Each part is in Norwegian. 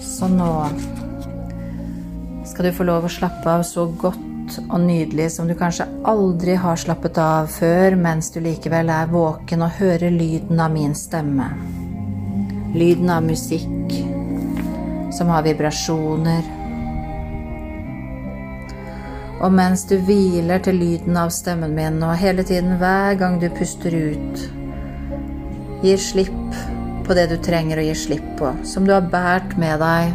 Så nå skal du få lov å slappe av så godt og nydelig som du kanskje aldri har slappet av før, mens du likevel er våken og hører lyden av min stemme. Lyden av musikk som har vibrasjoner. Og mens du hviler til lyden av stemmen min, og hele tiden hver gang du puster ut, gir slipp på det du trenger å gi slipp på, som du har båret med deg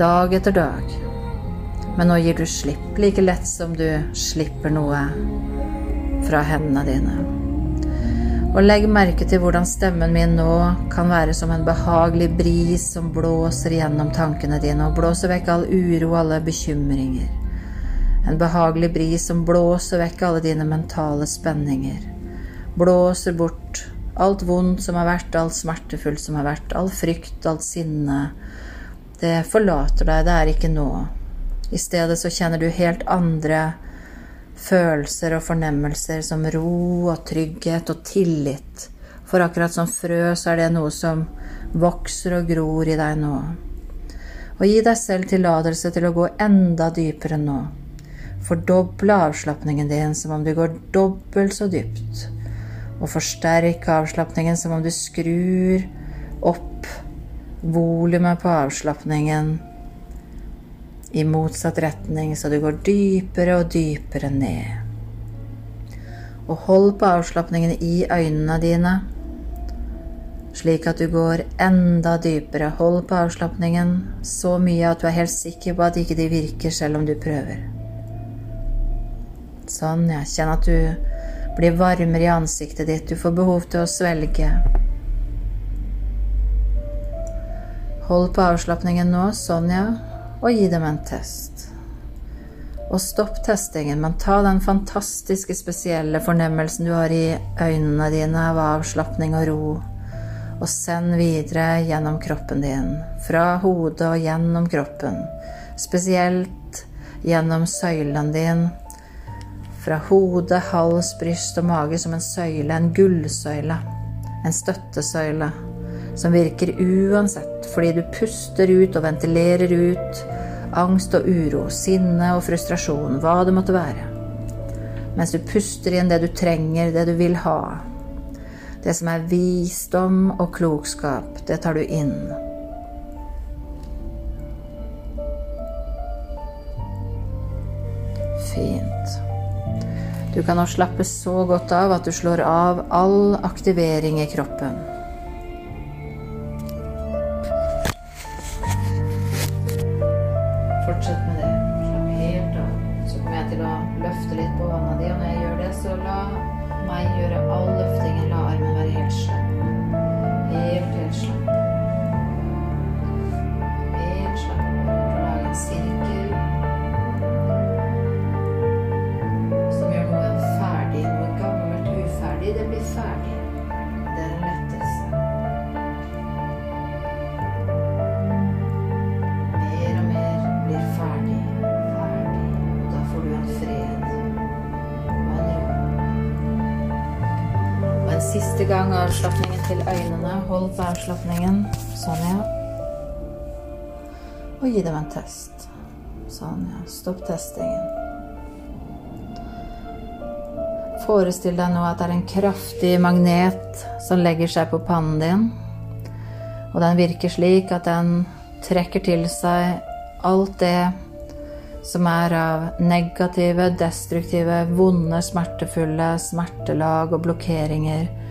dag etter dag. Men nå gir du slipp, like lett som du slipper noe fra hendene dine. Og legg merke til hvordan stemmen min nå kan være som en behagelig bris som blåser gjennom tankene dine, og blåser vekk all uro og alle bekymringer. En behagelig bris som blåser vekk alle dine mentale spenninger. Blåser bort alt vondt som har vært, alt smertefullt som har vært, all frykt, alt sinne. Det forlater deg, det er ikke nå. I stedet så kjenner du helt andre følelser og fornemmelser som ro og trygghet og tillit. For akkurat som frø, så er det noe som vokser og gror i deg nå. Og gi deg selv tillatelse til å gå enda dypere nå. Fordoble avslapningen din som om du går dobbelt så dypt. Og forsterke avslapningen som om du skrur opp volumet på avslapningen i motsatt retning, så du går dypere og dypere ned. Og hold på avslapningen i øynene dine, slik at du går enda dypere. Hold på avslapningen så mye at du er helt sikker på at ikke de virker selv om du prøver. Sånn, ja. Kjenn at du blir varmere i ansiktet ditt. Du får behov til å svelge. Hold på avslapningen nå, sånn, ja og gi dem en test. Og stopp testingen, men ta den fantastiske, spesielle fornemmelsen du har i øynene dine av avslapning og ro, og send videre gjennom kroppen din, fra hodet og gjennom kroppen, spesielt gjennom søylen din, fra hode, hals, bryst og mage som en søyle, en gullsøyle, en støttesøyle som virker uansett, fordi du puster ut og ventilerer ut angst og uro, sinne og frustrasjon, hva det måtte være. Mens du puster inn det du trenger, det du vil ha. Det som er visdom og klokskap, det tar du inn. Fint. Du kan nå slappe så godt av at du slår av all aktivering i kroppen. Gang avslapningen til øynene. Hold på avslapningen. Sånn, ja. Og gi dem en test. Sånn, ja. Stopp testingen. Forestill deg nå at det er en kraftig magnet som legger seg på pannen din. Og den virker slik at den trekker til seg alt det som er av negative, destruktive, vonde, smertefulle smertelag og blokkeringer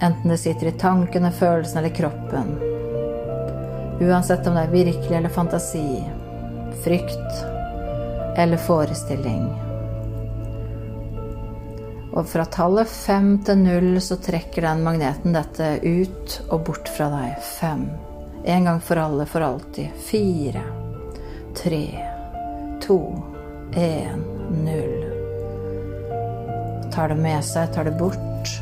enten det sitter i tankene, følelsene eller kroppen. Uansett om det er virkelig eller fantasi, frykt eller forestilling. Og fra tallet fem til null så trekker den magneten dette ut og bort fra deg. Fem. En gang for alle, for alltid. Fire. Tre. To. Én. Null. Tar det med seg, tar det bort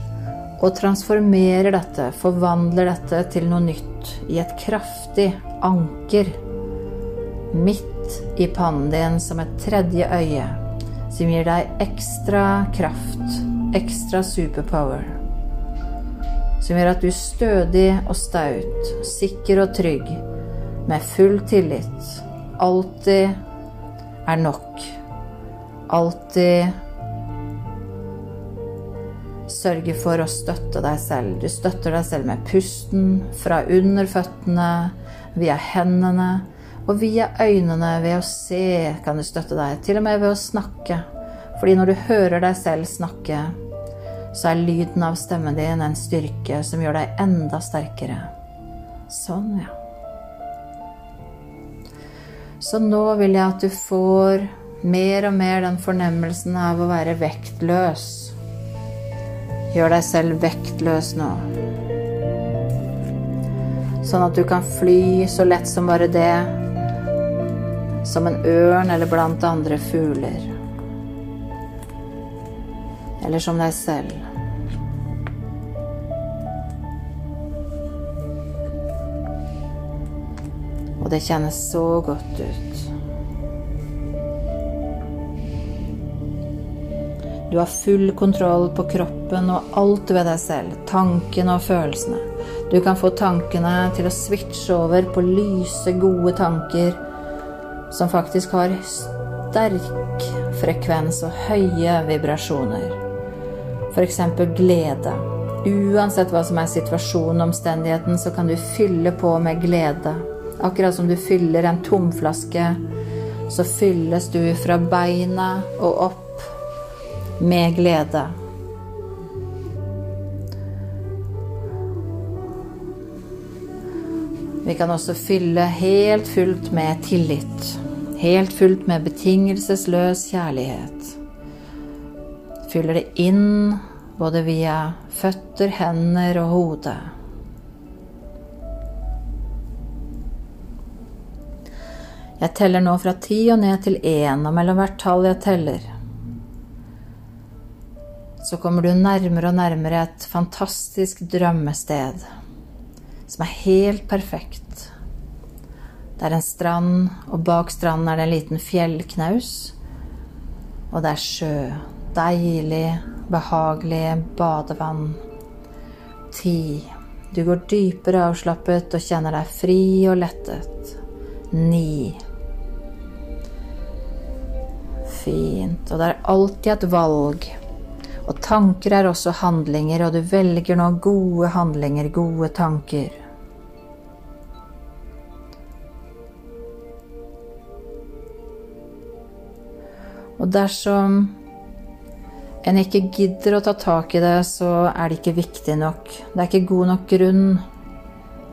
og transformerer dette, forvandler dette til noe nytt i et kraftig anker midt i pannen din som et tredje øye, som gir deg ekstra kraft, ekstra superpower. Som gjør at du er stødig og staut, sikker og trygg, med full tillit, alltid er nok. Alltid sørge for å støtte deg selv. Du støtter deg selv med pusten fra under føttene, via hendene og via øynene ved å se kan du støtte deg. Til og med ved å snakke. Fordi når du hører deg selv snakke, så er lyden av stemmen din en styrke som gjør deg enda sterkere. Sånn, ja. Så nå vil jeg at du får mer og mer den fornemmelsen av å være vektløs. Gjør deg selv vektløs nå. Sånn at du kan fly så lett som bare det. Som en ørn eller blant andre fugler. Eller som deg selv. Og det kjennes så godt ut. Du har full kontroll på kroppen og alt ved deg selv, tankene og følelsene. Du kan få tankene til å switche over på lyse, gode tanker som faktisk har sterk frekvens og høye vibrasjoner. F.eks. glede. Uansett hva som er situasjonen og omstendigheten, så kan du fylle på med glede. Akkurat som du fyller en tomflaske, så fylles du fra beina og opp med glede. Vi kan også fylle helt fullt med tillit. Helt fullt med betingelsesløs kjærlighet. Fyller det inn både via føtter, hender og hode. Jeg teller nå fra ti og ned til én, og mellom hvert tall jeg teller, så kommer du nærmere og nærmere et fantastisk drømmested som er helt perfekt. Det er en strand, og bak stranden er det en liten fjellknaus. Og det er sjø. Deilig, behagelig badevann. Ti. Du går dypere avslappet og kjenner deg fri og lettet. Ni. Fint. Og det er alltid et valg. Og tanker er også handlinger, og du velger nå gode handlinger, gode tanker. Og dersom en ikke gidder å ta tak i det, så er det ikke viktig nok. Det er ikke god nok grunn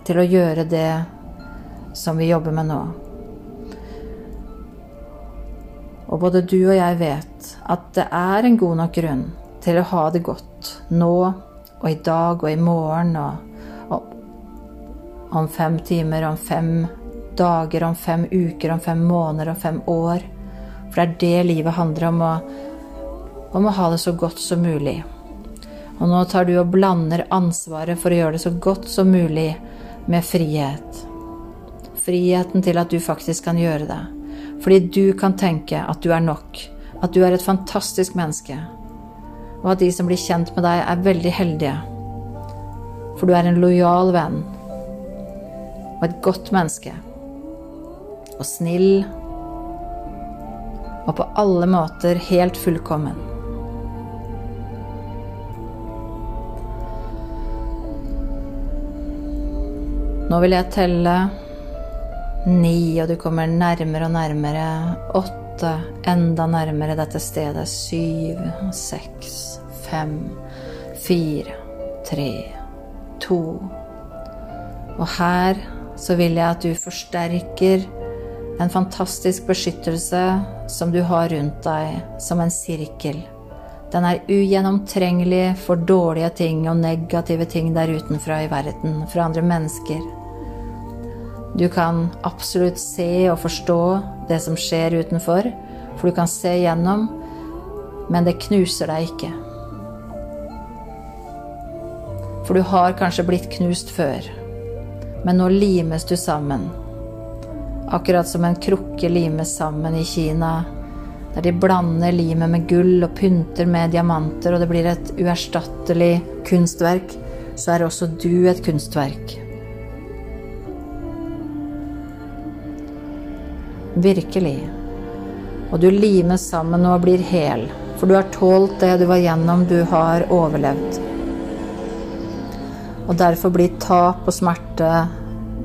til å gjøre det som vi jobber med nå. Og både du og jeg vet at det er en god nok grunn til å ha det godt nå og i dag og i morgen og, og om fem timer, om fem dager, om fem uker, om fem måneder, om fem år. For det er det livet handler om, å, om å ha det så godt som mulig. Og nå tar du og blander ansvaret for å gjøre det så godt som mulig med frihet. Friheten til at du faktisk kan gjøre det. Fordi du kan tenke at du er nok, at du er et fantastisk menneske, og at de som blir kjent med deg, er veldig heldige. For du er en lojal venn og et godt menneske. Og snill og på alle måter helt fullkommen. Nå vil jeg telle Ni, og du kommer nærmere og nærmere. Åtte, enda nærmere dette stedet. Syv, seks, fem, fire, tre, to. Og her så vil jeg at du forsterker en fantastisk beskyttelse som du har rundt deg, som en sirkel. Den er ugjennomtrengelig for dårlige ting og negative ting der utenfra i verden, fra andre mennesker. Du kan absolutt se og forstå det som skjer utenfor, for du kan se gjennom, men det knuser deg ikke. For du har kanskje blitt knust før, men nå limes du sammen. Akkurat som en krukke limes sammen i Kina, der de blander limet med gull og pynter med diamanter, og det blir et uerstattelig kunstverk, så er også du et kunstverk. Virkelig. Og du limes sammen og blir hel, for du har tålt det du var gjennom, du har overlevd. Og derfor blir tap og smerte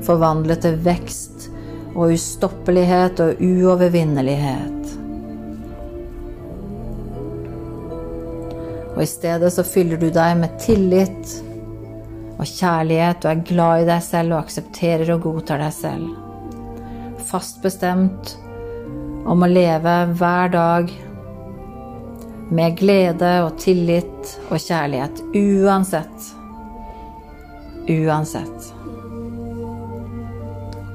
forvandlet til vekst og ustoppelighet og uovervinnelighet. Og i stedet så fyller du deg med tillit og kjærlighet og er glad i deg selv og aksepterer og godtar deg selv. Fast bestemt om å leve hver dag med glede og tillit og kjærlighet uansett. Uansett.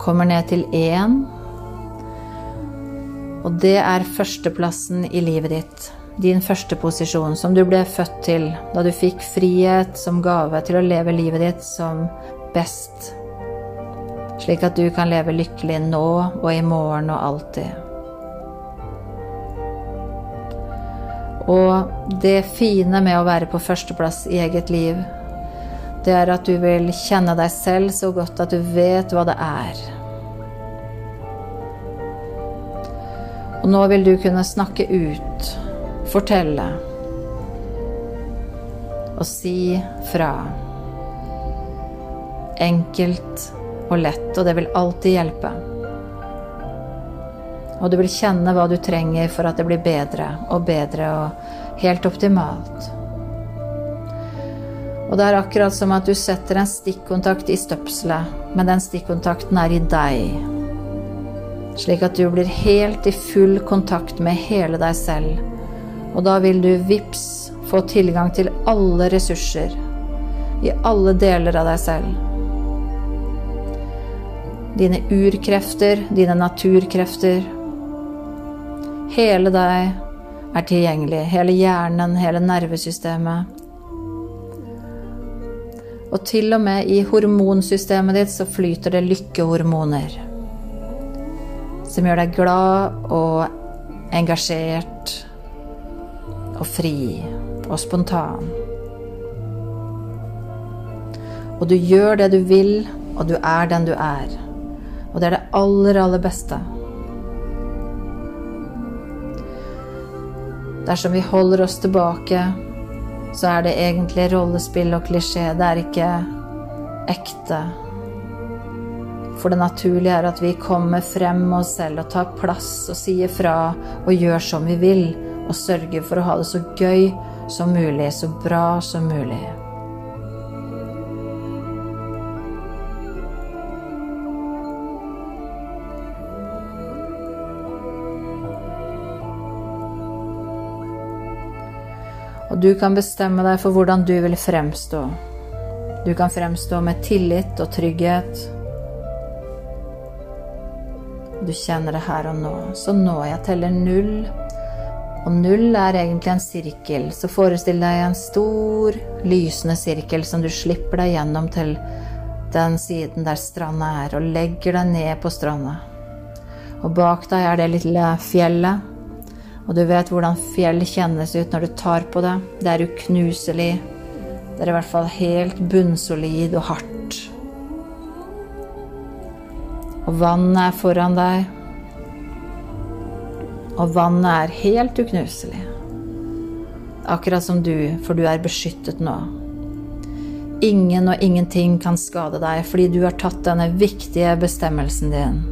Kommer ned til én. Og det er førsteplassen i livet ditt. Din første posisjon, som du ble født til da du fikk frihet som gave til å leve livet ditt som best. Slik at du kan leve lykkelig nå og i morgen og alltid. Og det fine med å være på førsteplass i eget liv, det er at du vil kjenne deg selv så godt at du vet hva det er. Og nå vil du kunne snakke ut, fortelle og si fra. Enkelt og lett, og det vil alltid hjelpe. Og du vil kjenne hva du trenger for at det blir bedre og bedre og helt optimalt. Og det er akkurat som at du setter en stikkontakt i støpselet, men den stikkontakten er i deg. Slik at du blir helt i full kontakt med hele deg selv. Og da vil du vips få tilgang til alle ressurser i alle deler av deg selv. Dine urkrefter, dine naturkrefter. Hele deg er tilgjengelig. Hele hjernen, hele nervesystemet. Og til og med i hormonsystemet ditt så flyter det lykkehormoner. Som gjør deg glad og engasjert og fri og spontan. Og du gjør det du vil, og du er den du er. Og det er det aller, aller beste. Dersom vi holder oss tilbake så er det egentlig rollespill og klisjé. Det er ikke ekte. For det naturlige er at vi kommer frem med oss selv og tar plass og sier fra og gjør som vi vil, og sørger for å ha det så gøy som mulig, så bra som mulig. Du kan bestemme deg for hvordan du vil fremstå. Du kan fremstå med tillit og trygghet. Du kjenner det her og nå. Så nå jeg teller null. Og null er egentlig en sirkel. Så forestill deg en stor, lysende sirkel som du slipper deg gjennom til den siden der stranda er, og legger deg ned på stranda. Og bak deg er det lille fjellet og du vet hvordan fjell kjennes ut når du tar på det. Det er uknuselig. Det er i hvert fall helt bunnsolid og hardt. Og vannet er foran deg. Og vannet er helt uknuselig. Akkurat som du, for du er beskyttet nå. Ingen og ingenting kan skade deg fordi du har tatt denne viktige bestemmelsen din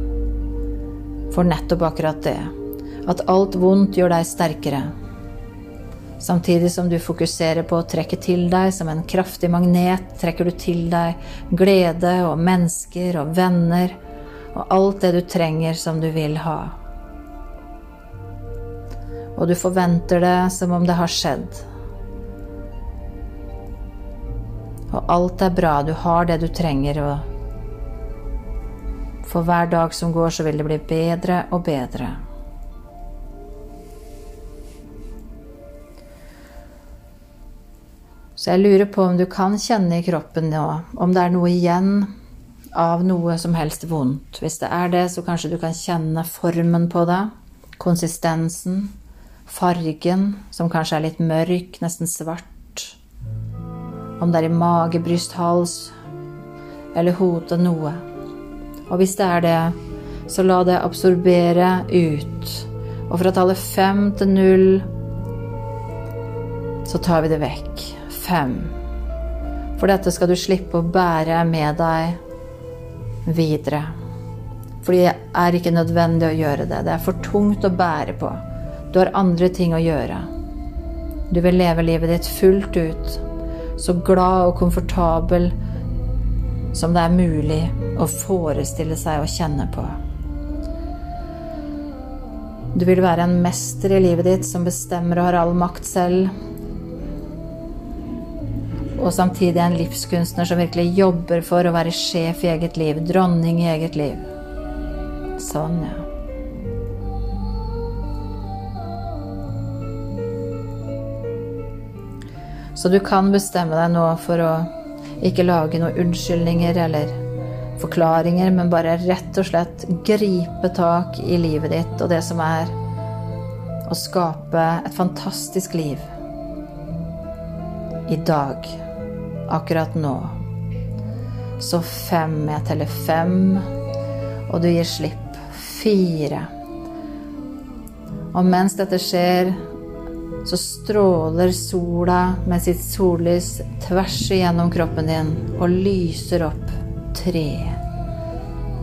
for nettopp akkurat det at alt vondt gjør deg sterkere. Samtidig som du fokuserer på å trekke til deg som en kraftig magnet, trekker du til deg glede og mennesker og venner og alt det du trenger som du vil ha. Og du forventer det som om det har skjedd. Og alt er bra, du har det du trenger, og for hver dag som går, så vil det bli bedre og bedre. Så jeg lurer på om du kan kjenne i kroppen nå om det er noe igjen av noe som helst vondt. Hvis det er det, så kanskje du kan kjenne formen på det, konsistensen, fargen, som kanskje er litt mørk, nesten svart. Om det er i mage, bryst, hals eller hode noe. Og hvis det er det, så la det absorbere ut. Og fra tallet fem til null så tar vi det vekk. Fem. For dette skal du slippe å bære med deg videre. Fordi det er ikke nødvendig å gjøre det. Det er for tungt å bære på. Du har andre ting å gjøre. Du vil leve livet ditt fullt ut, så glad og komfortabel som det er mulig å forestille seg å kjenne på. Du vil være en mester i livet ditt som bestemmer og har all makt selv. Og samtidig en livskunstner som virkelig jobber for å være sjef i eget liv, dronning i eget liv. Sånn, ja. Så du kan bestemme deg nå for å ikke lage noen unnskyldninger eller forklaringer, men bare rett og slett gripe tak i livet ditt og det som er å skape et fantastisk liv i dag, akkurat nå. Så fem. Jeg teller fem, og du gir slipp. Fire. Og mens dette skjer, så stråler sola med sitt sollys tvers igjennom kroppen din og lyser opp. Tre,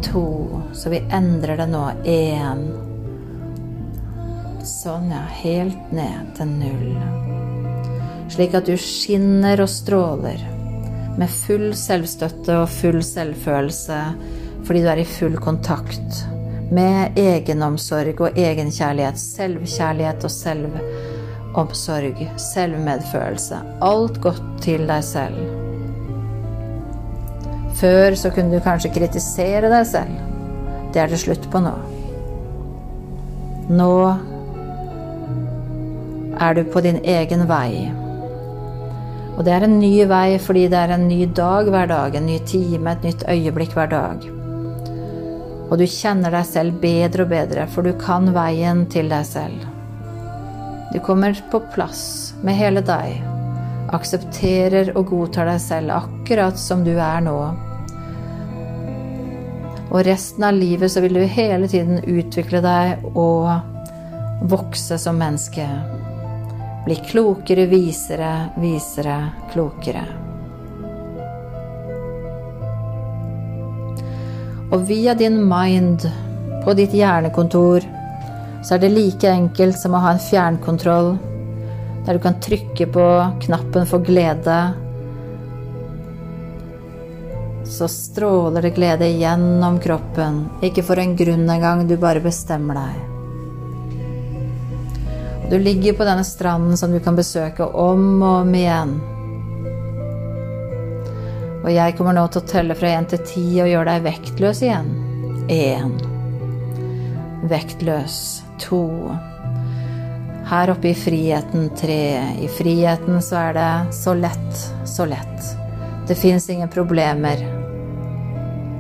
to Så vi endrer det nå. Én. Sånn, ja. Helt ned til null. Slik at du skinner og stråler med full selvstøtte og full selvfølelse fordi du er i full kontakt med egenomsorg og egenkjærlighet, selvkjærlighet og selvomsorg, selvmedfølelse. Alt godt til deg selv. Før så kunne du kanskje kritisere deg selv. Det er det slutt på nå. Nå er du på din egen vei. Og det er en ny vei fordi det er en ny dag hver dag, en ny time, et nytt øyeblikk hver dag. Og du kjenner deg selv bedre og bedre, for du kan veien til deg selv. Du kommer på plass med hele deg, aksepterer og godtar deg selv akkurat som du er nå. Og resten av livet så vil du hele tiden utvikle deg og vokse som menneske. Bli klokere, visere, visere, klokere. Og via din mind på ditt hjernekontor så er det like enkelt som å ha en fjernkontroll der du kan trykke på knappen for glede. Så stråler det glede gjennom kroppen, ikke for en grunn engang, du bare bestemmer deg. Du ligger på denne stranden som du kan besøke om og om igjen. Og jeg kommer nå til å telle fra én til ti og gjøre deg vektløs igjen. Én. Vektløs to. Her oppe i friheten tre. I friheten så er det så lett, så lett. Det fins ingen problemer.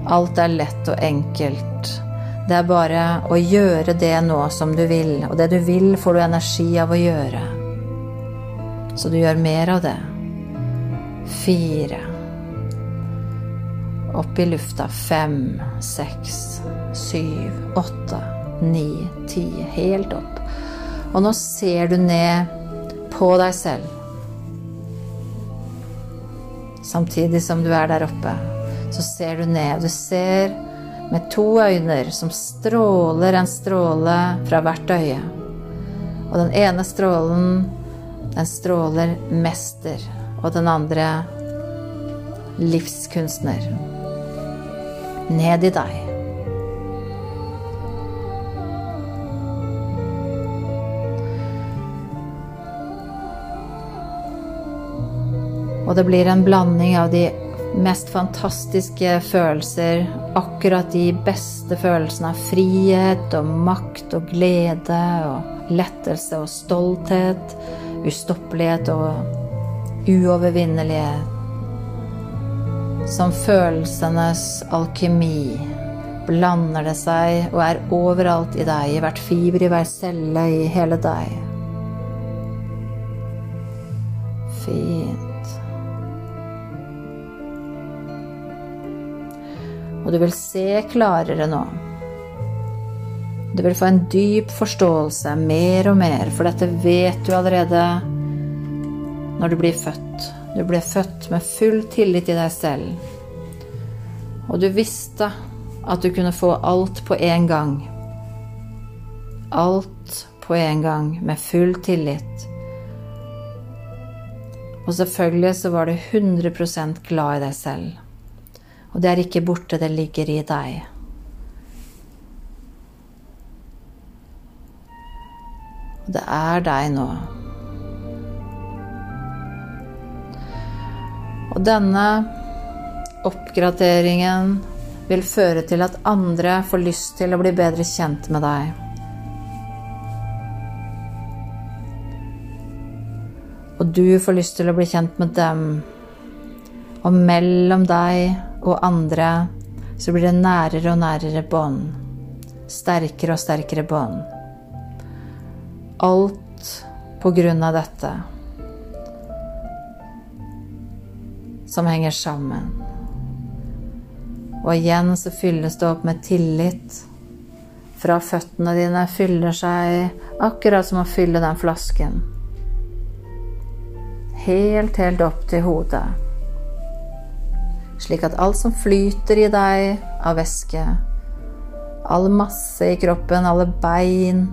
Alt er lett og enkelt. Det er bare å gjøre det nå som du vil, og det du vil, får du energi av å gjøre. Så du gjør mer av det. Fire. Opp i lufta. Fem, seks, syv, åtte ni, ti, helt opp. Og nå ser du ned på deg selv. Samtidig som du er der oppe, så ser du ned. Du ser med to øyne som stråler en stråle fra hvert øye. Og den ene strålen, den stråler mester, og den andre livskunstner. Ned i deg. Og det blir en blanding av de mest fantastiske følelser, akkurat de beste følelsene av frihet og makt og glede og lettelse og stolthet, ustoppelighet og uovervinnelighet. Som følelsenes alkemi blander det seg og er overalt i deg, i hvert fiber, i hver celle, i hele deg. Fint. Og du vil se klarere nå. Du vil få en dyp forståelse, mer og mer, for dette vet du allerede når du blir født. Du ble født med full tillit i deg selv. Og du visste at du kunne få alt på en gang. Alt på en gang, med full tillit. Og selvfølgelig så var du 100 glad i deg selv. Og det er ikke borte, det ligger i deg. Og det er deg nå. Og denne oppgraderingen vil føre til at andre får lyst til å bli bedre kjent med deg. Og du får lyst til å bli kjent med dem. Og mellom deg og andre så blir det nærere og nærere bånd. Sterkere og sterkere bånd. Alt på grunn av dette som henger sammen. Og igjen så fylles det opp med tillit. Fra føttene dine fyller seg akkurat som å fylle den flasken. Helt, helt opp til hodet. Slik at alt som flyter i deg av væske, all masse i kroppen, alle bein,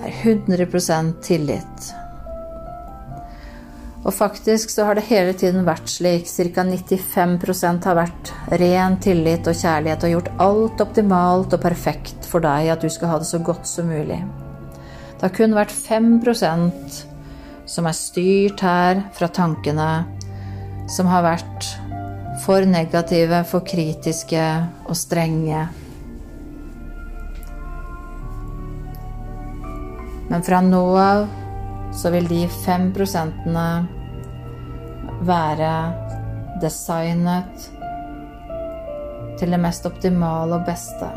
er 100% tillit. Og faktisk så har det hele tiden vært slik. Ca. 95% har vært ren tillit og kjærlighet og gjort alt optimalt og perfekt for deg, at du skal ha det så godt som mulig. Det har kun vært 5% som er styrt her fra tankene, som har vært for negative, for kritiske og strenge Men fra nå av så vil de fem prosentene være designet til det mest optimale og beste.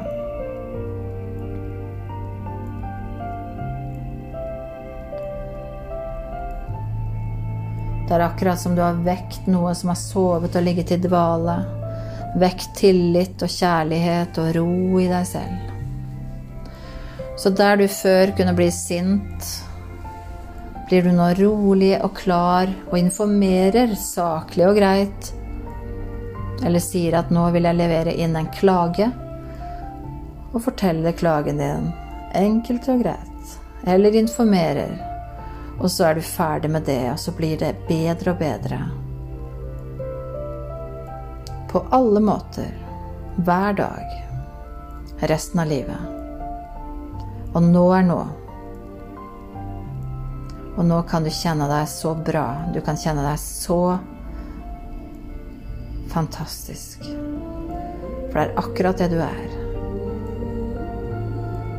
Det er akkurat som du har vekt noe som har sovet og ligget i dvale. Vekt tillit og kjærlighet og ro i deg selv. Så der du før kunne bli sint, blir du nå rolig og klar og informerer saklig og greit. Eller sier at 'nå vil jeg levere inn en klage', og forteller klagen din enkelt og greit. Eller informerer. Og så er du ferdig med det, og så blir det bedre og bedre. På alle måter. Hver dag. Resten av livet. Og nå er nå. Og nå kan du kjenne deg så bra. Du kan kjenne deg så fantastisk. For det er akkurat det du er.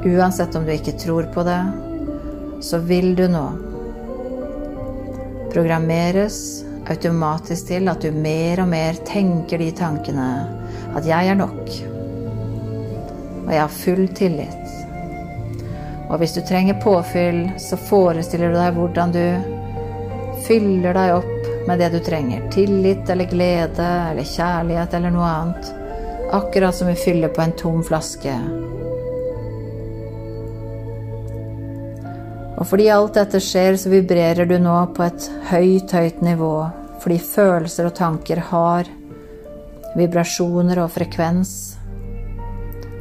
Uansett om du ikke tror på det, så vil du nå programmeres automatisk til at du mer og mer tenker de tankene at 'jeg er nok', og jeg har full tillit. Og hvis du trenger påfyll, så forestiller du deg hvordan du fyller deg opp med det du trenger. Tillit eller glede eller kjærlighet eller noe annet. Akkurat som vi fyller på en tom flaske. Og fordi alt dette skjer, så vibrerer du nå på et høyt, høyt nivå. Fordi følelser og tanker har vibrasjoner og frekvens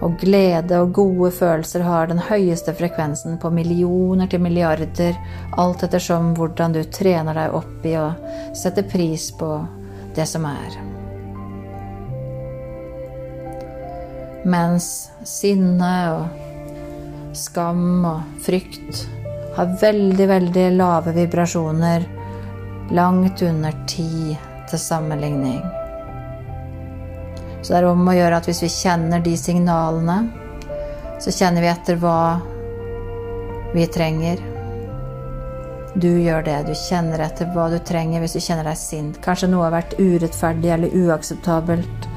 og glede og gode følelser har den høyeste frekvensen på millioner til milliarder, alt ettersom hvordan du trener deg opp i å sette pris på det som er. Mens sinne og skam og frykt har veldig, veldig lave vibrasjoner, langt under ti til sammenligning. Så det er om å gjøre at hvis vi kjenner de signalene, så kjenner vi etter hva vi trenger. Du gjør det. Du kjenner etter hva du trenger hvis du kjenner deg sint. Kanskje noe har vært urettferdig eller uakseptabelt.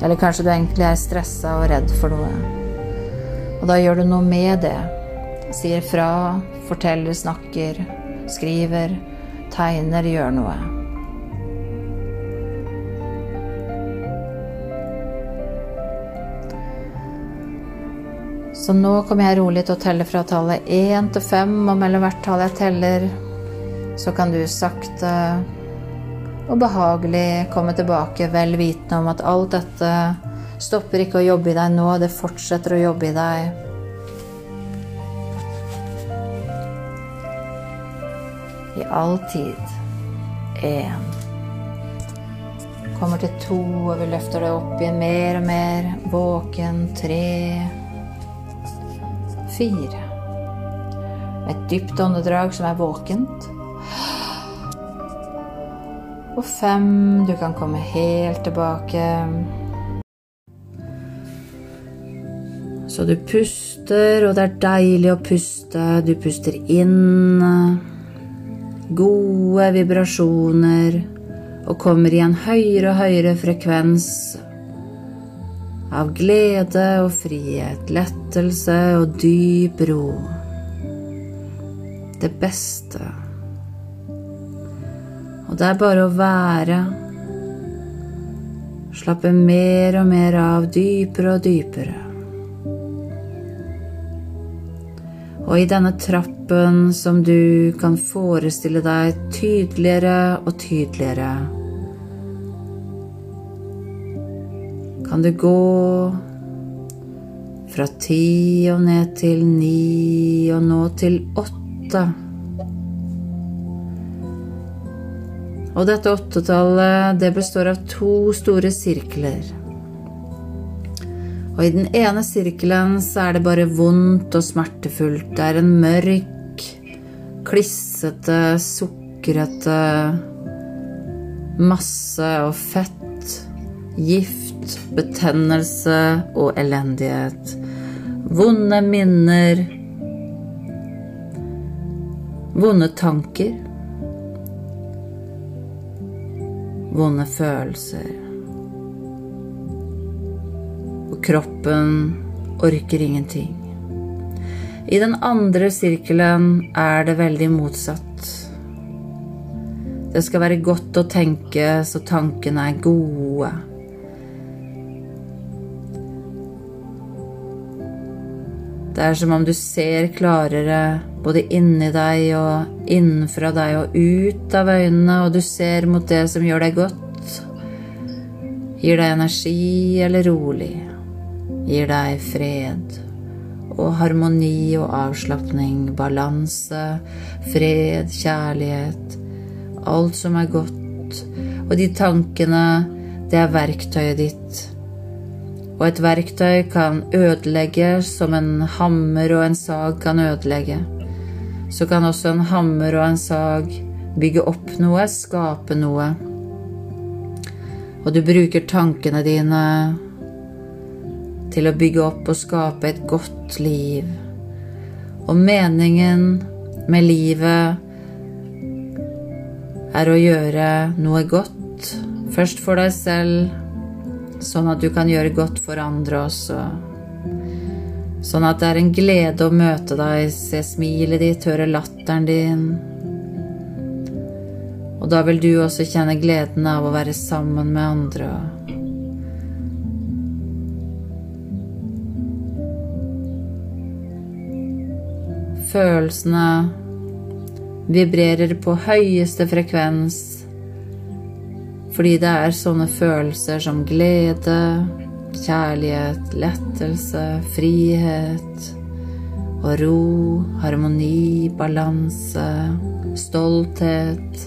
Eller kanskje du egentlig er stressa og redd for noe. Og da gjør du noe med det. Sier fra, forteller, snakker, skriver, tegner, gjør noe. Så nå kommer jeg rolig til å telle fra tallet én til fem, og mellom hvert tall jeg teller, så kan du sakte og behagelig komme tilbake vel vitende om at alt dette stopper ikke å jobbe i deg nå, det fortsetter å jobbe i deg. I all tid. Én. Kommer til to, og vi løfter deg opp igjen mer og mer. Våken. Tre. Fire. Et dypt åndedrag som er våkent. Og fem. Du kan komme helt tilbake. Så du puster, og det er deilig å puste. Du puster inn gode vibrasjoner og kommer i en høyere og høyere frekvens av glede og frihet, lettelse og dyp ro. Det beste. Og det er bare å være. Slappe mer og mer av, dypere og dypere. Og i denne trappen som du kan forestille deg tydeligere og tydeligere, kan du gå fra ti og ned til ni og nå til åtte. Og dette åttetallet, det består av to store sirkler. Og i den ene sirkelen så er det bare vondt og smertefullt. Det er en mørk, klissete, sukrete masse og fett, gift, betennelse og elendighet. Vonde minner. Vonde tanker. Vonde følelser Og kroppen orker ingenting. I den andre sirkelen er det veldig motsatt. Det skal være godt å tenke så tankene er gode. Det er som om du ser klarere både inni deg og innenfra deg og ut av øynene, og du ser mot det som gjør deg godt, gir deg energi eller rolig gir deg fred og harmoni og avslapning, balanse, fred, kjærlighet, alt som er godt. Og de tankene, det er verktøyet ditt. Og et verktøy kan ødelegge som en hammer og en sag kan ødelegge. Så kan også en hammer og en sag bygge opp noe, skape noe. Og du bruker tankene dine til å bygge opp og skape et godt liv. Og meningen med livet er å gjøre noe godt, først for deg selv, sånn at du kan gjøre godt for andre også. Sånn at det er en glede å møte deg, se smilet ditt, høre latteren din. Og da vil du også kjenne gleden av å være sammen med andre. Følelsene vibrerer på høyeste frekvens fordi det er sånne følelser som glede, kjærlighet, lettelse, frihet og ro, harmoni, balanse, stolthet,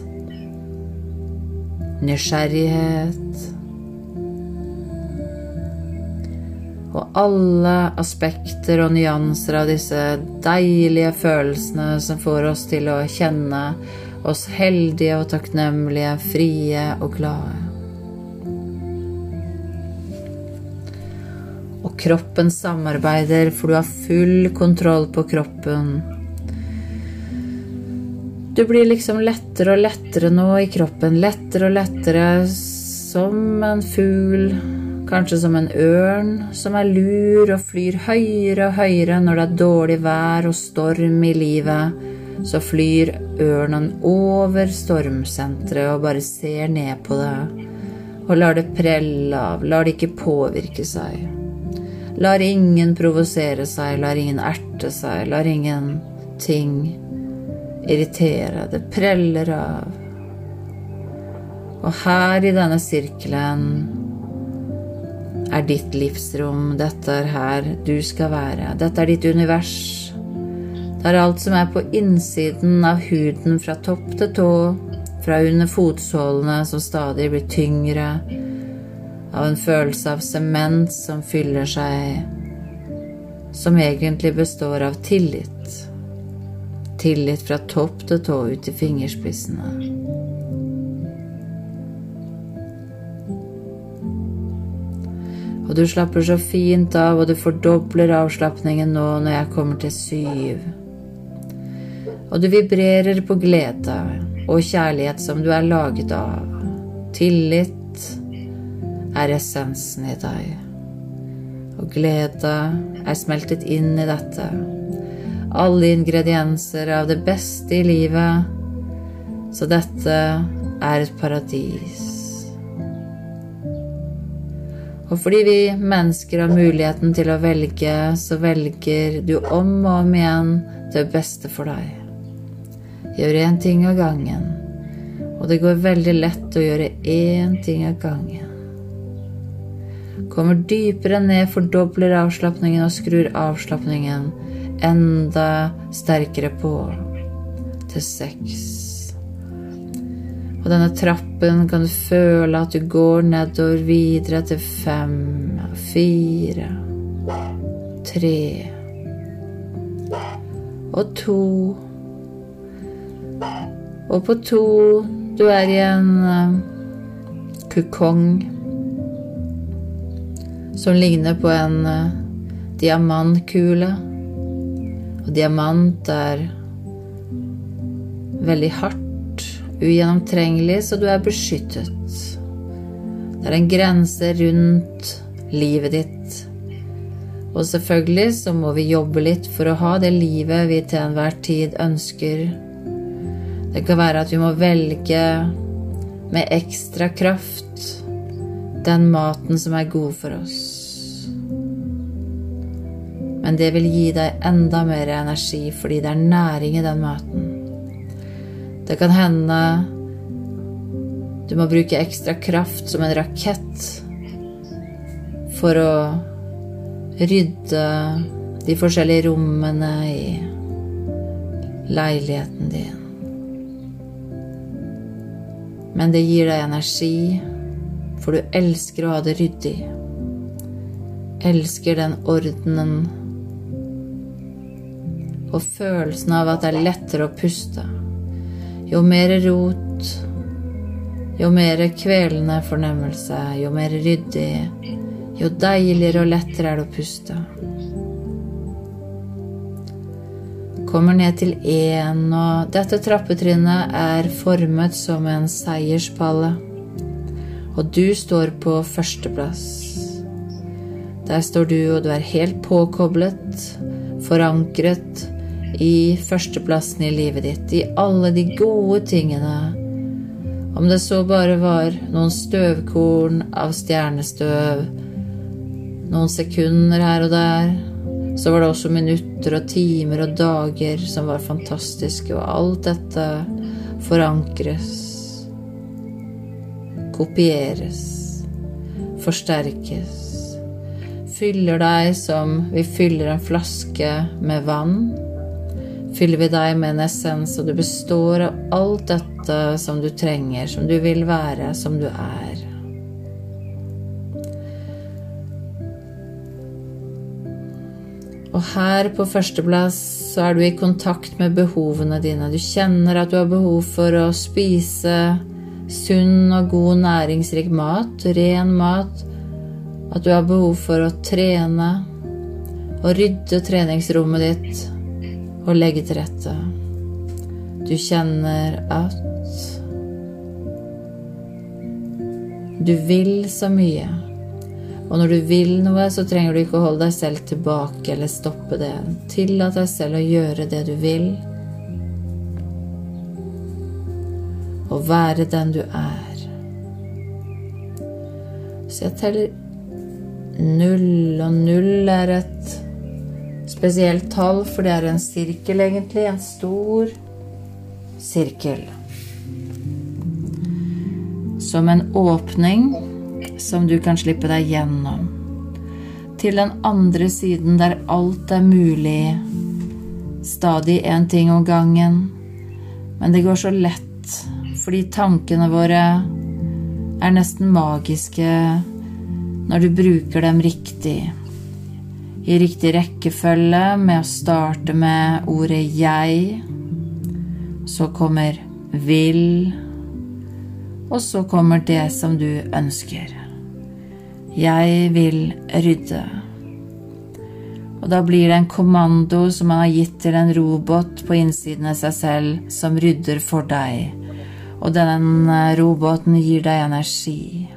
nysgjerrighet og alle aspekter og nyanser av disse deilige følelsene som får oss til å kjenne oss heldige og takknemlige, frie og glade. Og kroppen samarbeider, for du har full kontroll på kroppen. Du blir liksom lettere og lettere nå i kroppen, lettere og lettere som en fugl Kanskje som en ørn som er lur og flyr høyere og høyere når det er dårlig vær og storm i livet. Så flyr ørnen over stormsenteret og bare ser ned på det. Og lar det prelle av, lar det ikke påvirke seg. Lar ingen provosere seg, lar ingen erte seg, lar ingenting irritere. Det preller av. Og her i denne sirkelen er ditt livsrom. Dette er her du skal være. Dette er ditt univers. Det er alt som er på innsiden av huden fra topp til tå, fra under fotsålene som stadig blir tyngre, av en følelse av sement som fyller seg, som egentlig består av tillit. Tillit fra topp til tå ut til fingerspissene. Og du slapper så fint av, og du fordobler avslapningen nå når jeg kommer til syv. Og du vibrerer på glede og kjærlighet som du er laget av. Tillit er essensen i deg. Og glede er smeltet inn i dette. Alle ingredienser av det beste i livet. Så dette er et paradis. Og fordi vi mennesker har muligheten til å velge, så velger du om og om igjen det beste for deg. Gjør én ting av gangen, og det går veldig lett å gjøre én ting av gangen. Kommer dypere ned, fordobler avslapningen og skrur avslapningen enda sterkere på til seks. Og denne trappen kan du føle at du går nedover videre til fem, fire, tre og to. Og på to du er i en uh, kukong som ligner på en uh, diamantkule. Og diamant er veldig hardt ugjennomtrengelig, så du er beskyttet. Det er en grense rundt livet ditt. Og selvfølgelig så må vi jobbe litt for å ha det livet vi til enhver tid ønsker. Det kan være at vi må velge med ekstra kraft den maten som er god for oss. Men det vil gi deg enda mer energi fordi det er næring i den maten. Det kan hende du må bruke ekstra kraft som en rakett for å rydde de forskjellige rommene i leiligheten din. Men det gir deg energi, for du elsker å ha det ryddig. Elsker den ordenen og følelsen av at det er lettere å puste. Jo mer rot, jo mer kvelende fornemmelse, jo mer ryddig, jo deiligere og lettere er det å puste. Kommer ned til én, og dette trappetrinnet er formet som en seierspalle. Og du står på førsteplass. Der står du, og du er helt påkoblet, forankret i førsteplassen i livet ditt, i alle de gode tingene. Om det så bare var noen støvkorn av stjernestøv, noen sekunder her og der, så var det også minutter og timer og dager som var fantastiske, og alt dette forankres, kopieres, forsterkes, fyller deg som vi fyller en flaske med vann fyller vi deg med en essens, og du består av alt dette som du trenger, som du vil være, som du er. Og her på førsteplass så er du i kontakt med behovene dine. Du kjenner at du har behov for å spise sunn og god næringsrik mat, ren mat. At du har behov for å trene og rydde treningsrommet ditt og legge til rette. Du kjenner at du vil så mye. Og når du vil noe, så trenger du ikke å holde deg selv tilbake eller stoppe det. Tillat deg selv å gjøre det du vil, og være den du er. Så jeg teller null, og null er et spesielt tall, for det er en sirkel, egentlig. En stor sirkel. Som en åpning som du kan slippe deg gjennom. Til den andre siden der alt er mulig. Stadig én ting om gangen. Men det går så lett fordi tankene våre er nesten magiske når du bruker dem riktig. I riktig rekkefølge med å starte med ordet 'jeg'. Så kommer 'vil'. Og så kommer det som du ønsker. Jeg vil rydde. Og da blir det en kommando som man har gitt til en robot på innsiden av seg selv, som rydder for deg. Og denne roboten gir deg energi.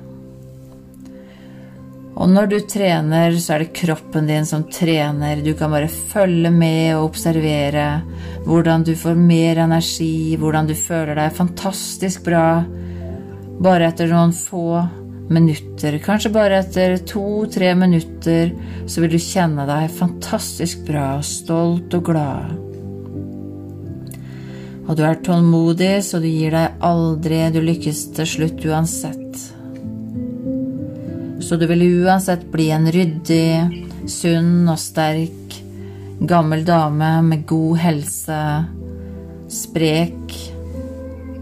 Og når du trener, så er det kroppen din som trener. Du kan bare følge med og observere hvordan du får mer energi, hvordan du føler deg fantastisk bra bare etter noen få minutter. Kanskje bare etter to-tre minutter så vil du kjenne deg fantastisk bra, stolt og glad. Og du er tålmodig, så du gir deg aldri. Du lykkes til slutt uansett. Så du vil uansett bli en ryddig, sunn og sterk gammel dame med god helse, sprek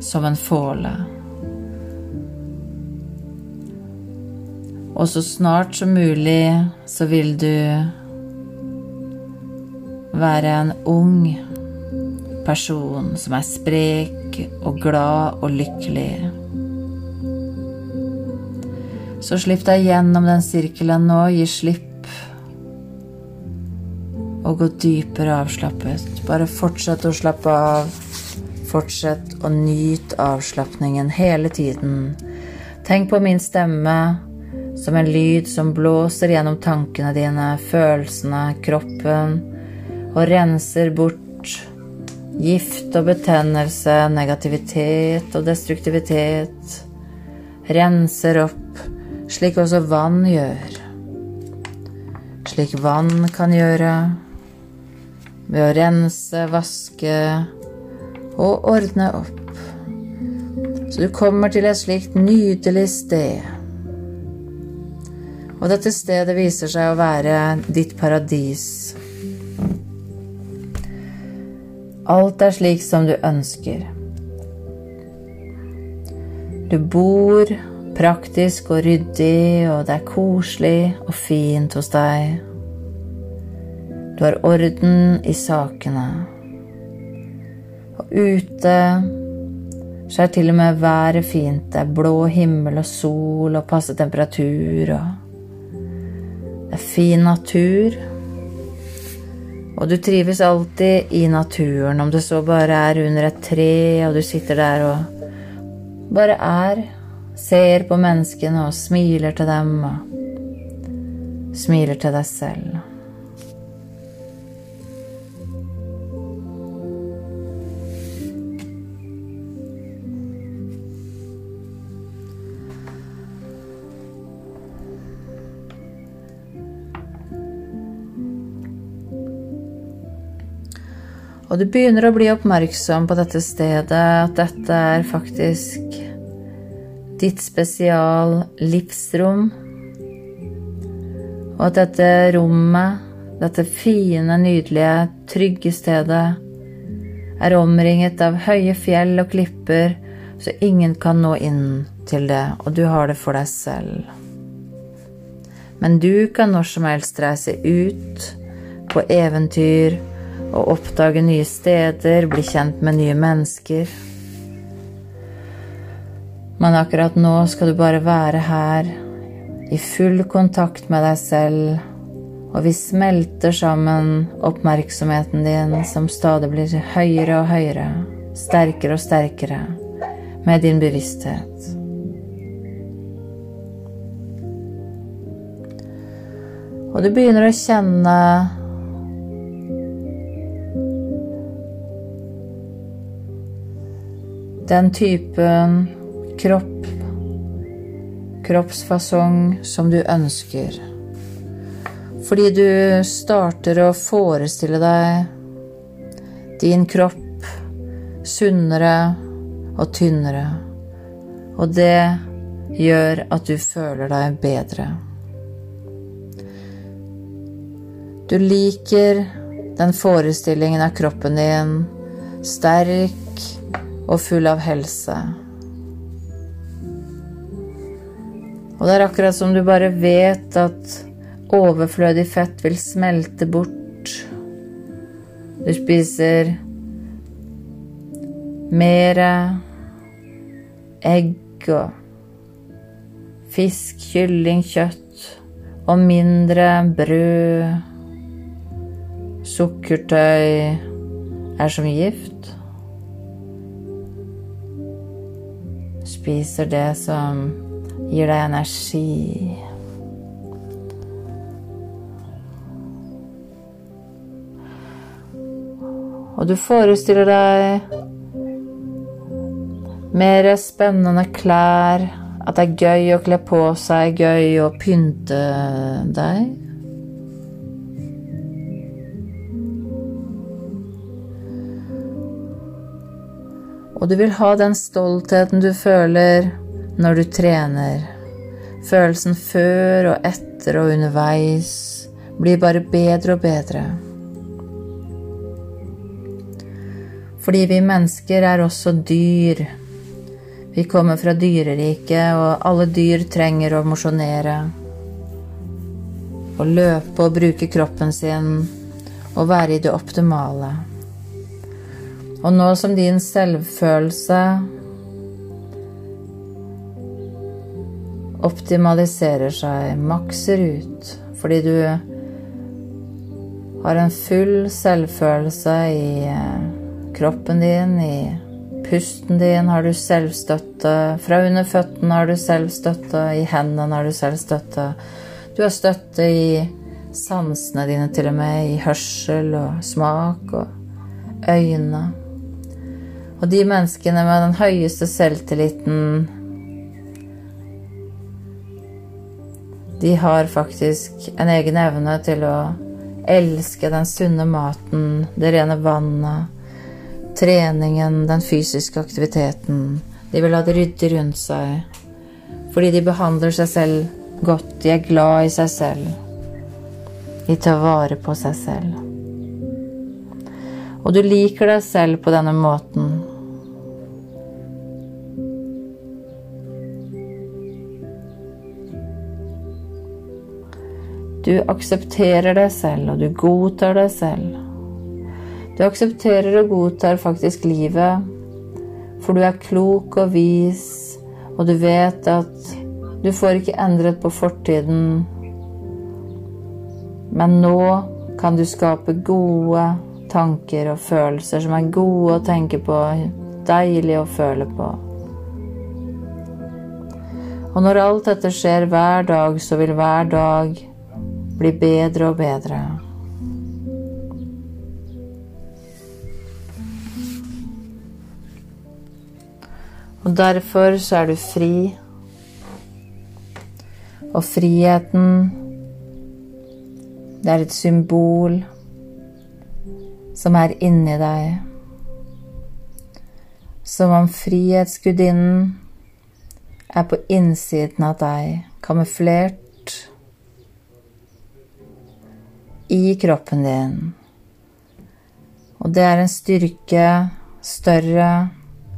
som en fåle. Og så snart som mulig så vil du være en ung person som er sprek og glad og lykkelig. Så slipp deg gjennom den sirkelen nå, gi slipp. Og gå dypere avslappet. Bare fortsett å slappe av. Fortsett å nyte avslapningen hele tiden. Tenk på min stemme som en lyd som blåser gjennom tankene dine, følelsene, kroppen, og renser bort gift og betennelse, negativitet og destruktivitet. Renser opp slik også vann gjør. Slik vann kan gjøre ved å rense, vaske og ordne opp. Så du kommer til et slikt nydelig sted. Og dette stedet viser seg å være ditt paradis. Alt er slik som du ønsker. Du bor praktisk og ryddig, og det er koselig og fint hos deg. Du har orden i sakene. Og ute så er til og med været fint. Det er blå himmel og sol og passe temperatur og Det er fin natur. Og du trives alltid i naturen, om det så bare er under et tre, og du sitter der og bare er ser på menneskene og smiler til dem og smiler til deg selv. Og du begynner å bli oppmerksom på dette stedet, at dette er faktisk ditt spesial livsrom, og at dette rommet, dette fine, nydelige, trygge stedet, er omringet av høye fjell og klipper, så ingen kan nå inn til det, og du har det for deg selv. Men du kan når som helst reise ut på eventyr og oppdage nye steder, bli kjent med nye mennesker. Men akkurat nå skal du bare være her, i full kontakt med deg selv, og vi smelter sammen oppmerksomheten din, som stadig blir høyere og høyere, sterkere og sterkere, med din bevissthet. Og du begynner å kjenne den typen kropp, kroppsfasong som du ønsker. Fordi du starter å forestille deg din kropp sunnere og tynnere. Og det gjør at du føler deg bedre. Du liker den forestillingen av kroppen din sterk og full av helse. Og det er akkurat som du bare vet at overflødig fett vil smelte bort. Du spiser mer egg og fisk, kylling, kjøtt og mindre brød. Sukkertøy er som gift. Spiser det som gir deg energi. Og du forestiller deg mer spennende klær, at det er gøy å kle på seg, gøy å pynte deg. Og du vil ha den stoltheten du føler når du trener. Følelsen før og etter og underveis blir bare bedre og bedre. Fordi vi mennesker er også dyr. Vi kommer fra dyreriket, og alle dyr trenger å mosjonere. Å løpe og bruke kroppen sin og være i det optimale. Og nå som din selvfølelse optimaliserer seg, makser ut, fordi du har en full selvfølelse i eh, kroppen din, i pusten din har du selvstøtte, fra under føttene har du selvstøtte, i hendene har du selvstøtte. Du har støtte i sansene dine til og med, i hørsel og smak og øyne. Og de menneskene med den høyeste selvtilliten De har faktisk en egen evne til å elske den sunne maten, det rene vannet, treningen, den fysiske aktiviteten. De vil ha det ryddig rundt seg. Fordi de behandler seg selv godt. De er glad i seg selv. De tar vare på seg selv. Og du liker deg selv på denne måten. Du aksepterer deg selv, og du godtar deg selv. Du aksepterer og godtar faktisk livet, for du er klok og vis, og du vet at du får ikke endret på fortiden, men nå kan du skape gode tanker og følelser som er gode å tenke på, deilige å føle på. Og når alt dette skjer hver dag, så vil hver dag blir bedre og bedre. Og derfor så er du fri. Og friheten, det er et symbol som er inni deg. Som om Frihetsgudinnen er på innsiden av deg, kamuflert i kroppen din. Og det er en styrke større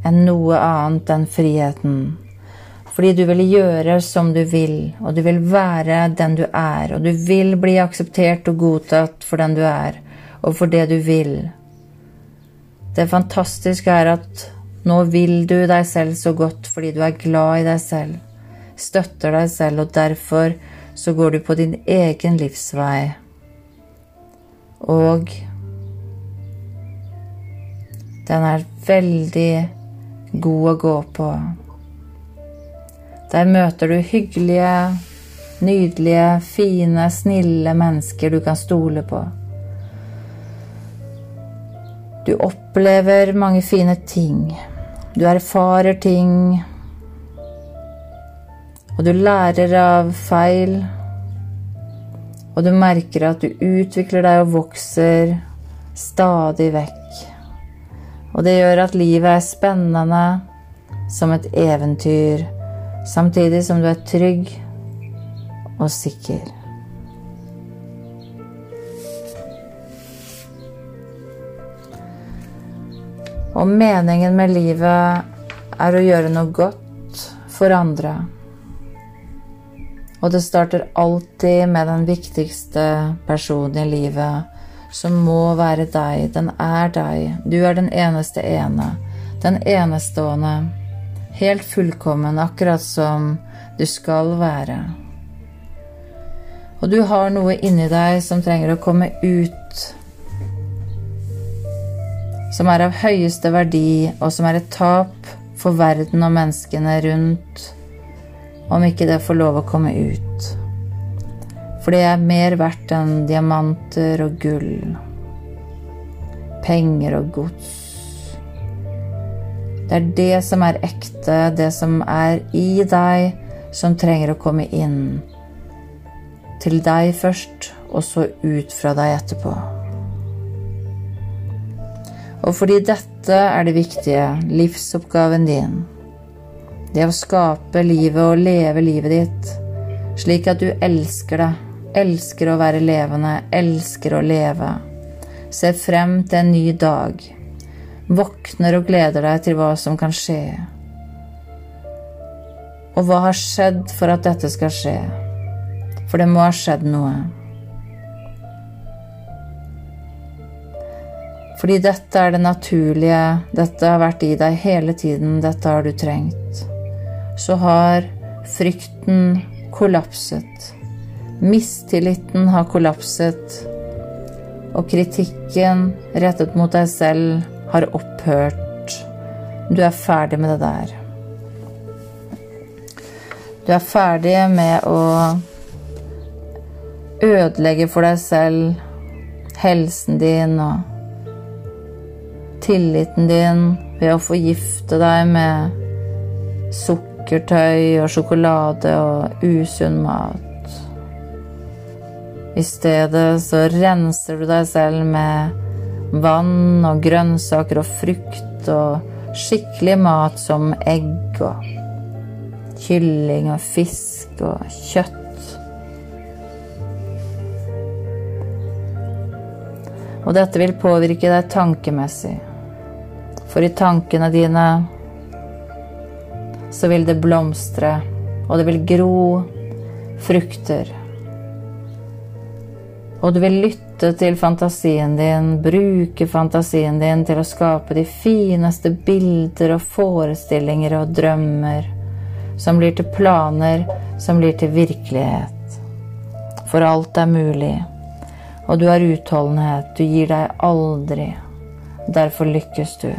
enn noe annet enn friheten. Fordi du vil gjøre som du vil, og du vil være den du er, og du vil bli akseptert og godtatt for den du er, og for det du vil. Det fantastiske er at nå vil du deg selv så godt fordi du er glad i deg selv, støtter deg selv, og derfor så går du på din egen livsvei og den er veldig god å gå på. Der møter du hyggelige, nydelige, fine, snille mennesker du kan stole på. Du opplever mange fine ting. Du erfarer ting. Og du lærer av feil. Og du merker at du utvikler deg og vokser stadig vekk. Og det gjør at livet er spennende som et eventyr, samtidig som du er trygg og sikker. Og meningen med livet er å gjøre noe godt for andre. Og det starter alltid med den viktigste personen i livet, som må være deg. Den er deg. Du er den eneste ene. Den enestående. Helt fullkommen, akkurat som du skal være. Og du har noe inni deg som trenger å komme ut. Som er av høyeste verdi, og som er et tap for verden og menneskene rundt om ikke det får lov å komme ut. For det er mer verdt enn diamanter og gull, penger og gods. Det er det som er ekte, det som er i deg, som trenger å komme inn. Til deg først, og så ut fra deg etterpå. Og fordi dette er det viktige, livsoppgaven din, det å skape livet og leve livet ditt slik at du elsker det, elsker å være levende, elsker å leve. Ser frem til en ny dag. Våkner og gleder deg til hva som kan skje. Og hva har skjedd for at dette skal skje? For det må ha skjedd noe. Fordi dette er det naturlige, dette har vært i deg hele tiden, dette har du trengt så har frykten kollapset. Mistilliten har kollapset. Og kritikken rettet mot deg selv har opphørt. Du er ferdig med det der. Du er ferdig med å ødelegge for deg selv helsen din og tilliten din ved å forgifte deg med sukker sukkertøy og sjokolade og usunn mat. I stedet så renser du deg selv med vann og grønnsaker og frukt og skikkelig mat som egg og kylling og fisk og kjøtt. Og dette vil påvirke deg tankemessig. For i tankene dine så vil det blomstre, og det vil gro frukter. Og du vil lytte til fantasien din, bruke fantasien din til å skape de fineste bilder og forestillinger og drømmer, som blir til planer, som blir til virkelighet. For alt er mulig, og du har utholdenhet, du gir deg aldri. Derfor lykkes du.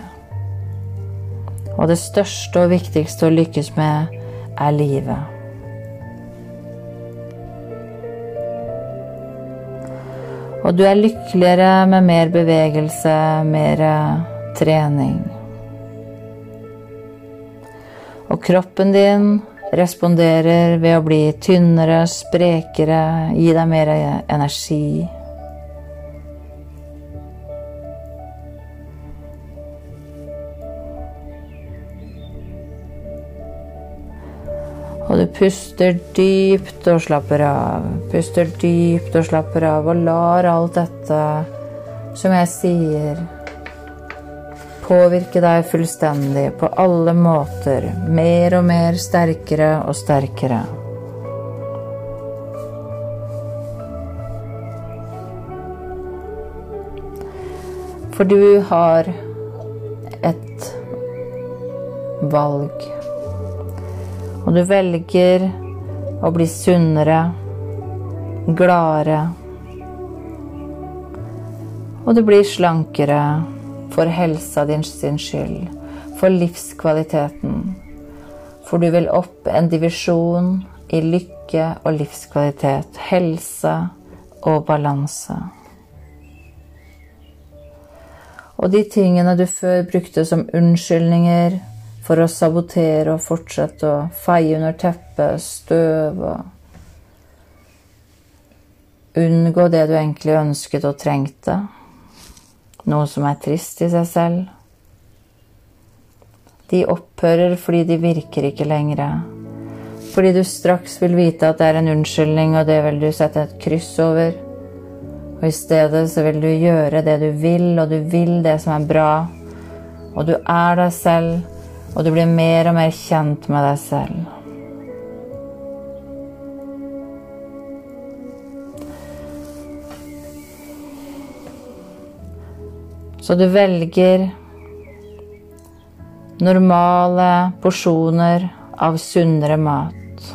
Og det største og viktigste å lykkes med er livet. Og du er lykkeligere med mer bevegelse, mer trening. Og kroppen din responderer ved å bli tynnere, sprekere, gi deg mer energi. Og du puster dypt og slapper av. Puster dypt og slapper av og lar alt dette som jeg sier, påvirke deg fullstendig på alle måter. Mer og mer sterkere og sterkere. For du har et valg. Og du velger å bli sunnere, gladere. Og du blir slankere for helsa din sin skyld, for livskvaliteten. For du vil opp en divisjon i lykke og livskvalitet, helse og balanse. Og de tingene du før brukte som unnskyldninger, for å sabotere og fortsette å feie under teppet, støv og unngå det du egentlig ønsket og trengte. Noe som er trist i seg selv. De opphører fordi de virker ikke lenger. Fordi du straks vil vite at det er en unnskyldning, og det vil du sette et kryss over. Og i stedet så vil du gjøre det du vil, og du vil det som er bra. Og du er deg selv, og du blir mer og mer kjent med deg selv. Så du velger normale porsjoner av sunnere mat.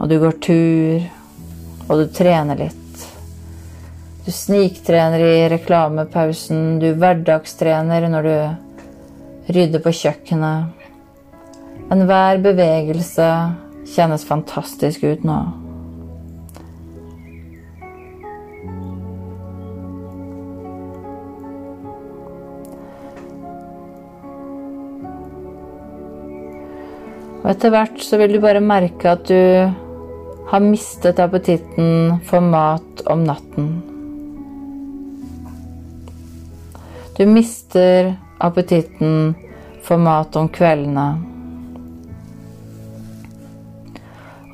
Og du går tur, og du trener litt. Du sniktrener i reklamepausen, du hverdagstrener når du rydder på kjøkkenet. Enhver bevegelse kjennes fantastisk ut nå. Og etter hvert så vil du bare merke at du har mistet appetitten for mat om natten. Du mister appetitten for mat om kveldene.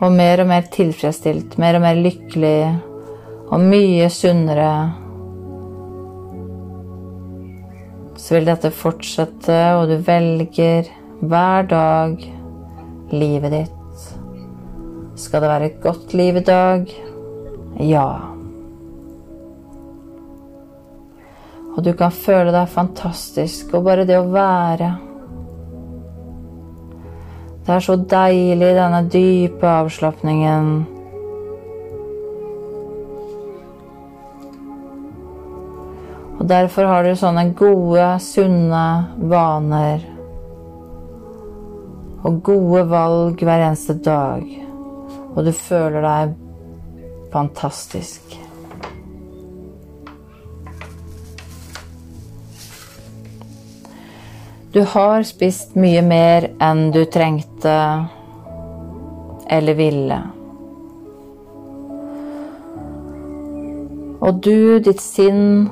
Og mer og mer tilfredsstilt, mer og mer lykkelig og mye sunnere. Så vil dette fortsette, og du velger hver dag livet ditt. Skal det være et godt liv i dag? Ja. Og du kan føle deg fantastisk, og bare det å være Det er så deilig, denne dype avslapningen. Og derfor har du sånne gode, sunne vaner og gode valg hver eneste dag, og du føler deg fantastisk. Du har spist mye mer enn du trengte eller ville. Og du, ditt sinn,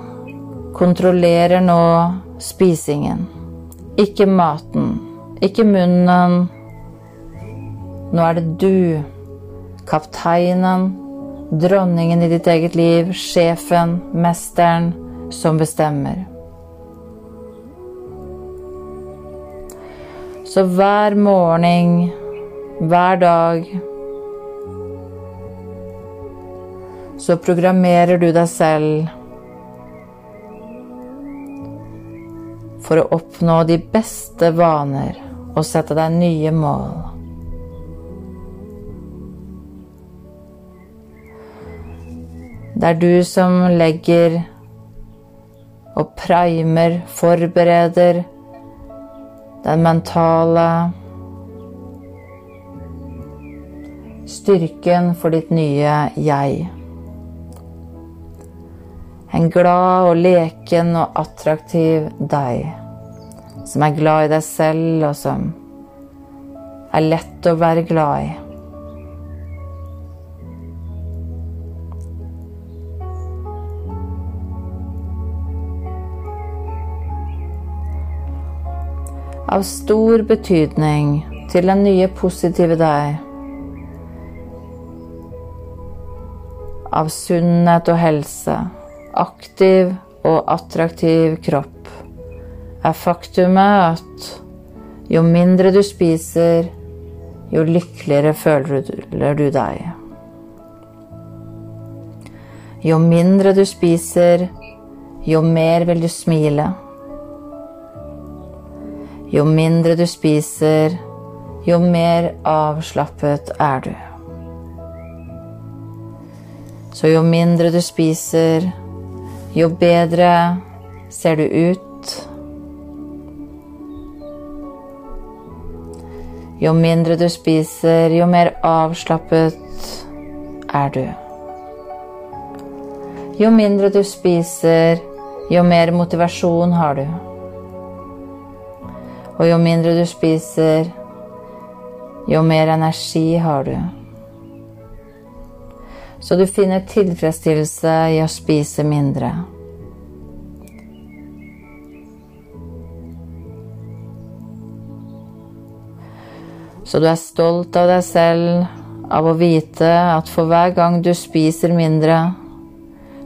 kontrollerer nå spisingen, ikke maten. Ikke munnen. Nå er det du, kapteinen, dronningen i ditt eget liv, sjefen, mesteren, som bestemmer. Så hver morgen, hver dag så programmerer du deg selv for å oppnå de beste vaner og sette deg nye mål. Det er du som legger og primer, forbereder den mentale styrken for ditt nye jeg. En glad og leken og attraktiv deg som er glad i deg selv, og som er lett å være glad i. Av stor betydning til den nye positive deg. Av sunnhet og helse, aktiv og attraktiv kropp er faktumet at jo mindre du spiser, jo lykkeligere føler du deg. Jo mindre du spiser, jo mer vil du smile. Jo mindre du spiser, jo mer avslappet er du. Så jo mindre du spiser, jo bedre ser du ut Jo mindre du spiser, jo mer avslappet er du. Jo mindre du spiser, jo mer motivasjon har du. Og jo mindre du spiser, jo mer energi har du. Så du finner tilfredsstillelse i å spise mindre. Så du er stolt av deg selv av å vite at for hver gang du spiser mindre,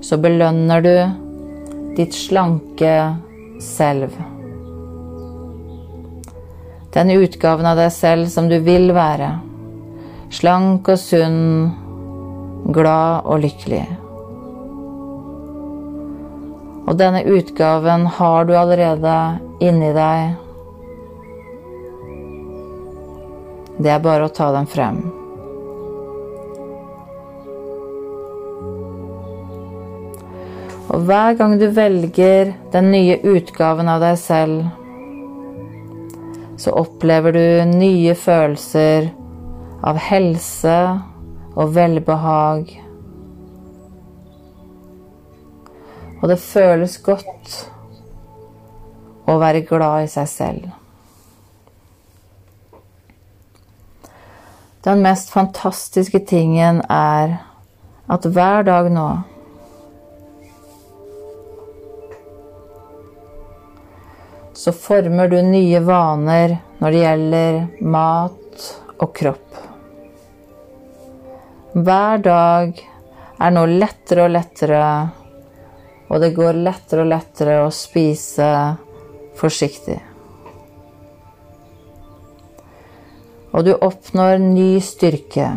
så belønner du ditt slanke selv. Den utgaven av deg selv som du vil være. Slank og sunn, glad og lykkelig. Og denne utgaven har du allerede inni deg. Det er bare å ta den frem. Og hver gang du velger den nye utgaven av deg selv, så opplever du nye følelser av helse og velbehag. Og det føles godt å være glad i seg selv. Den mest fantastiske tingen er at hver dag nå så former du nye vaner når det gjelder mat og kropp. Hver dag er nå lettere og lettere, og det går lettere og lettere å spise forsiktig. Og du oppnår ny styrke.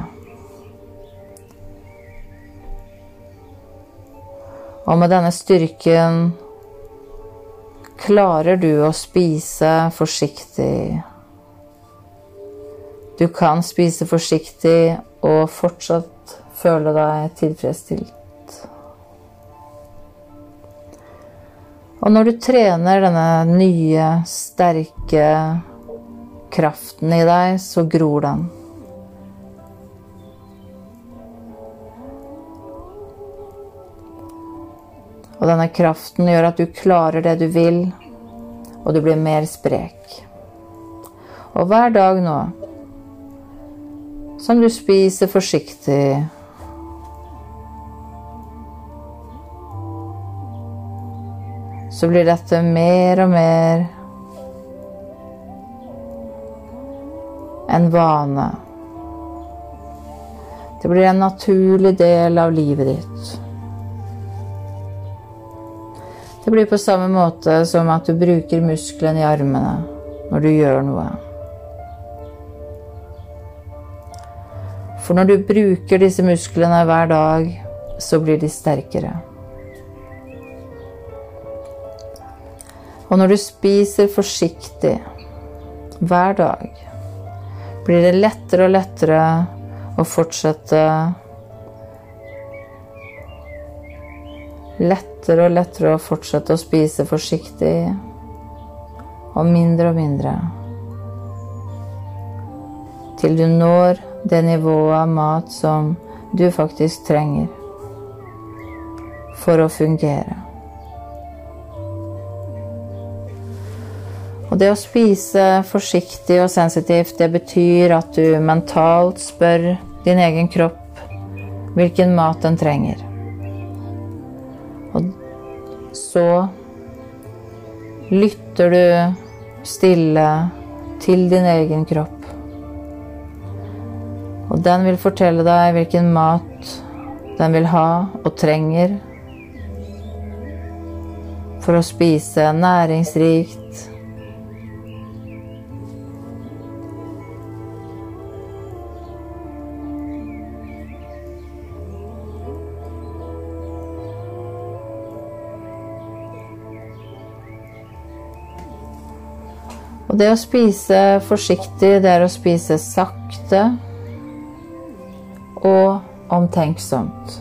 Og med denne styrken klarer du å spise forsiktig. Du kan spise forsiktig og fortsatt føle deg tilfredsstilt. Og når du trener denne nye, sterke kraften i deg, så gror den. Og denne kraften gjør at du klarer det du vil, og du blir mer sprek. Og hver dag nå, som du spiser forsiktig Så blir dette mer og mer en vane. Det blir en naturlig del av livet ditt. Det blir på samme måte som at du bruker musklene i armene når du gjør noe. For når du bruker disse musklene hver dag, så blir de sterkere. Og når du spiser forsiktig hver dag, blir det lettere og lettere å fortsette lettere og lettere å fortsette å spise forsiktig og mindre og mindre. Til du når det nivået av mat som du faktisk trenger for å fungere. Og det å spise forsiktig og sensitivt, det betyr at du mentalt spør din egen kropp hvilken mat den trenger. Så lytter du stille til din egen kropp. Og den vil fortelle deg hvilken mat den vil ha og trenger for å spise næringsrikt Og det å spise forsiktig, det er å spise sakte og omtenksomt.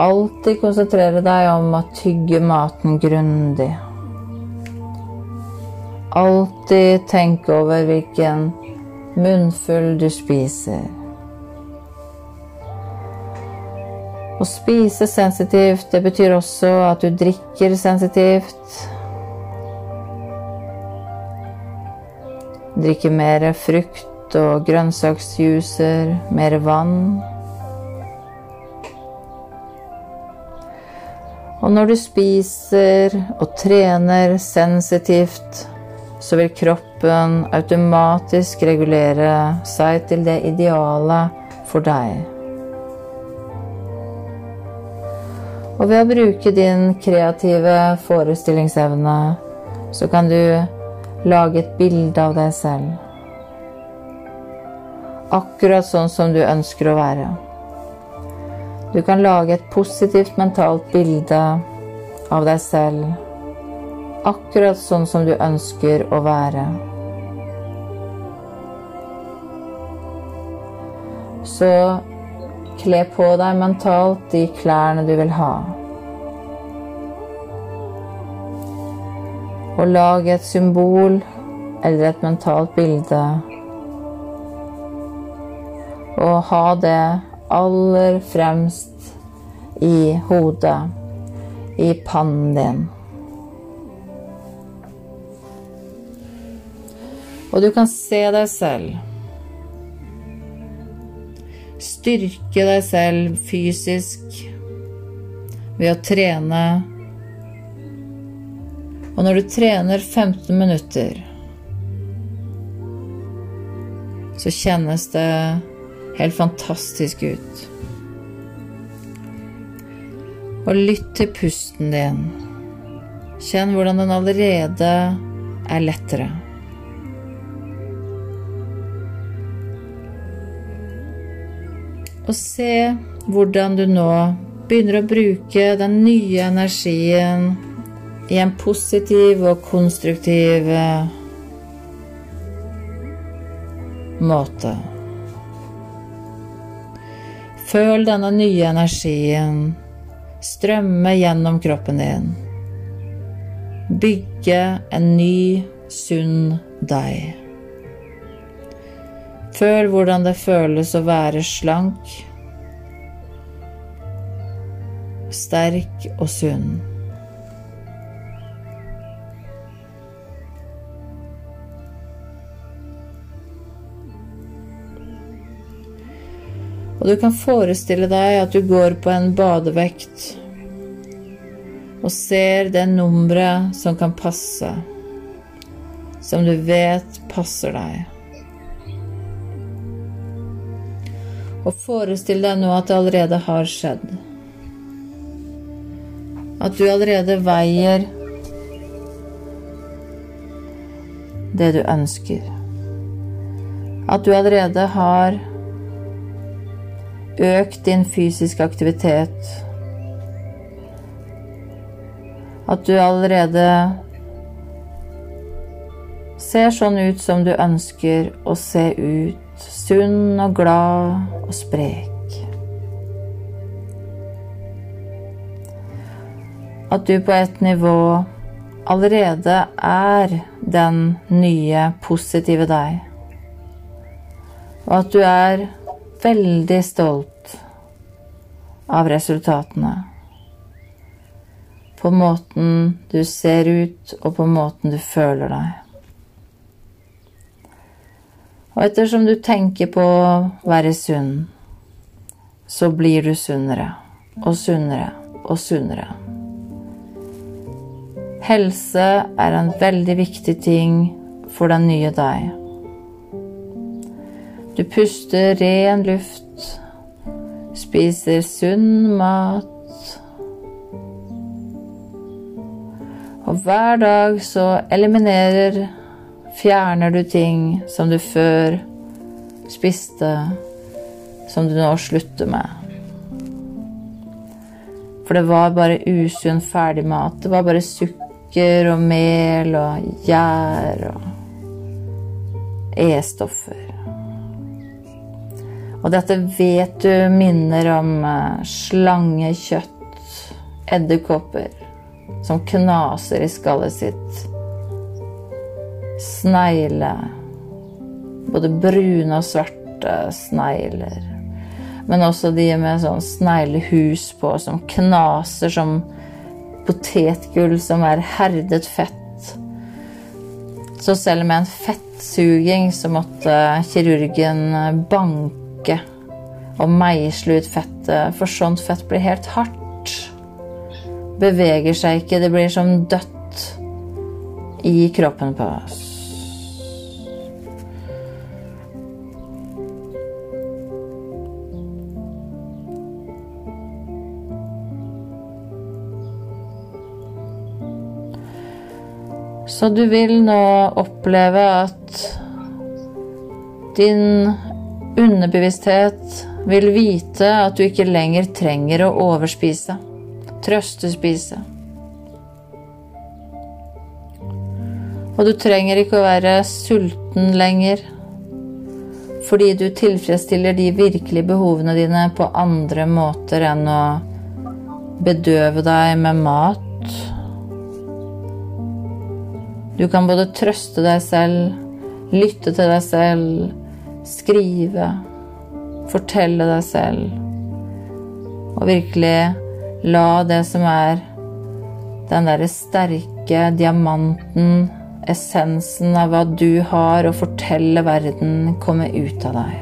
Alltid konsentrere deg om å tygge maten grundig. Alltid tenke over hvilken munnfull du spiser. Å spise sensitivt, det betyr også at du drikker sensitivt. Drikke mer frukt og grønnsaksjuicer, mer vann. Og når du spiser og trener sensitivt, så vil kroppen automatisk regulere seg til det ideale for deg. Og ved å bruke din kreative forestillingsevne, så kan du lage et bilde av deg selv. Akkurat sånn som du ønsker å være. Du kan lage et positivt mentalt bilde av deg selv, akkurat sånn som du ønsker å være. Så Kle på deg mentalt de klærne du vil ha. Og lage et symbol eller et mentalt bilde. Og ha det aller fremst i hodet, i pannen din. Og du kan se deg selv styrke deg selv fysisk ved å trene. Og når du trener 15 minutter, så kjennes det helt fantastisk ut. Og lytt til pusten din. Kjenn hvordan den allerede er lettere. Og se hvordan du nå begynner å bruke den nye energien i en positiv og konstruktiv eh, måte. Føl denne nye energien strømme gjennom kroppen din. Bygge en ny, sunn deg. Føl hvordan det føles å være slank, sterk og sunn. Og du kan forestille deg at du går på en badevekt og ser det nummeret som kan passe, som du vet passer deg. Og forestill deg nå at det allerede har skjedd. At du allerede veier det du ønsker. At du allerede har økt din fysiske aktivitet. At du allerede ser sånn ut som du ønsker å se ut sunn og glad og sprek. At du på et nivå allerede er den nye, positive deg. Og at du er veldig stolt av resultatene. På måten du ser ut, og på måten du føler deg. Og ettersom du tenker på å være sunn, så blir du sunnere og sunnere og sunnere. Helse er en veldig viktig ting for den nye deg. Du puster ren luft, spiser sunn mat. Og hver dag så eliminerer fjerner du ting som du før spiste, som du nå slutter med. For det var bare usunn ferdigmat. Det var bare sukker og mel og gjær og E-stoffer. Og dette vet du minner om eh, slangekjøtt, edderkopper, som knaser i skallet sitt snegle Både brune og svarte snegler. Men også de med sånn sneglehus på som knaser som potetgull som er herdet fett. Så selv med en fettsuging så måtte kirurgen banke og meisle ut fettet, for sånt fett blir helt hardt. Beveger seg ikke, det blir som dødt i kroppen på oss. Så du vil nå oppleve at din underbevissthet vil vite at du ikke lenger trenger å overspise, trøstespise. Og du trenger ikke å være sulten lenger, fordi du tilfredsstiller de virkelige behovene dine på andre måter enn å bedøve deg med mat du kan både trøste deg selv, lytte til deg selv, skrive, fortelle deg selv, og virkelig la det som er den derre sterke diamanten, essensen av hva du har å fortelle verden, komme ut av deg.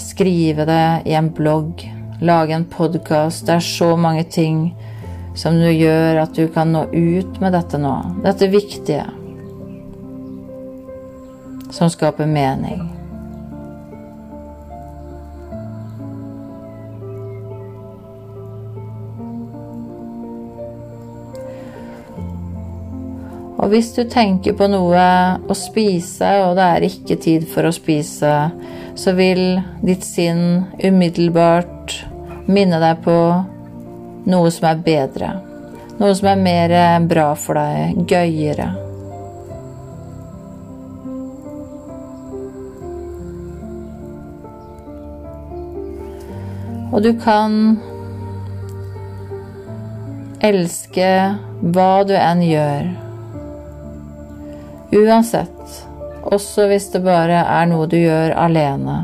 Skrive det i en blogg, lage en podkast. Det er så mange ting som du gjør at du kan nå ut med dette nå. Dette viktige. Som skaper mening. Og hvis du tenker på noe å spise, og det er ikke tid for å spise, så vil ditt sinn umiddelbart minne deg på noe som er bedre. Noe som er mer bra for deg, gøyere. Og du kan elske hva du enn gjør. Uansett, også hvis det bare er noe du gjør alene.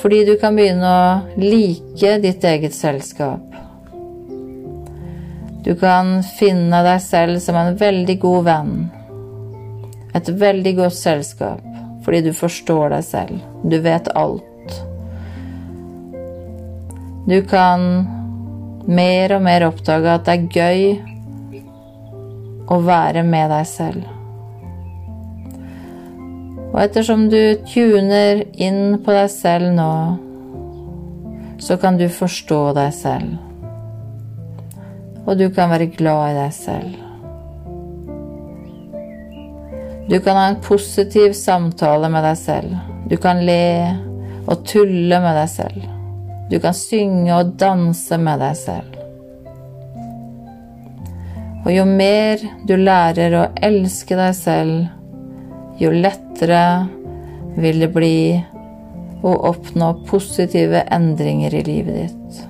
Fordi du kan begynne å like ditt eget selskap. Du kan finne deg selv som en veldig god venn. Et veldig godt selskap fordi du forstår deg selv. Du vet alt. Du kan mer og mer oppdage at det er gøy å være med deg selv. Og ettersom du tuner inn på deg selv nå, så kan du forstå deg selv. Og du kan være glad i deg selv. Du kan ha en positiv samtale med deg selv. Du kan le og tulle med deg selv. Du kan synge og danse med deg selv. Og jo mer du lærer å elske deg selv, jo lettere vil det bli å oppnå positive endringer i livet ditt.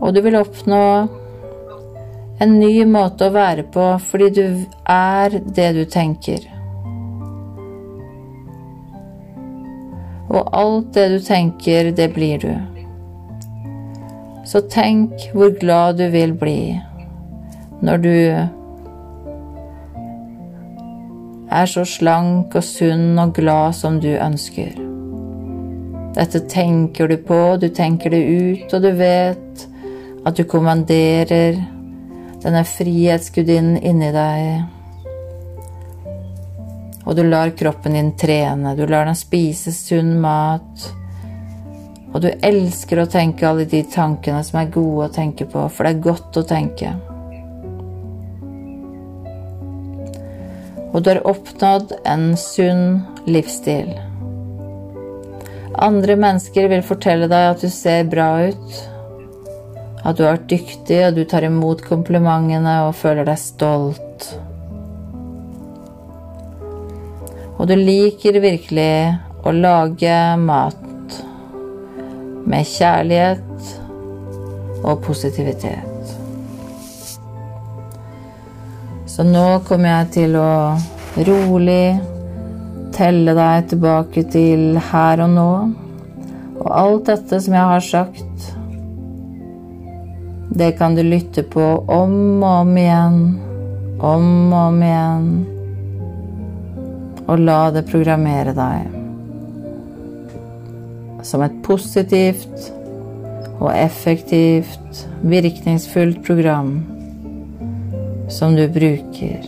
Og du vil oppnå en ny måte å være på fordi du er det du tenker. Og alt det du tenker, det blir du. Så tenk hvor glad du vil bli når du er så slank og sunn og glad som du ønsker. Dette tenker du på, du tenker det ut, og du vet at du kommanderer denne frihetsgudinnen inni deg. Og du lar kroppen din trene, du lar den spise sunn mat. Og du elsker å tenke alle de tankene som er gode å tenke på, for det er godt å tenke. Og du har oppnådd en sunn livsstil. Andre mennesker vil fortelle deg at du ser bra ut, at du har vært dyktig, og du tar imot komplimentene og føler deg stolt. Og du liker virkelig å lage mat med kjærlighet og positivitet. Så nå kommer jeg til å rolig telle deg tilbake til her og nå. Og alt dette som jeg har sagt, det kan du lytte på om og om igjen, om og om igjen, og la det programmere deg som et positivt og effektivt, virkningsfullt program som du bruker.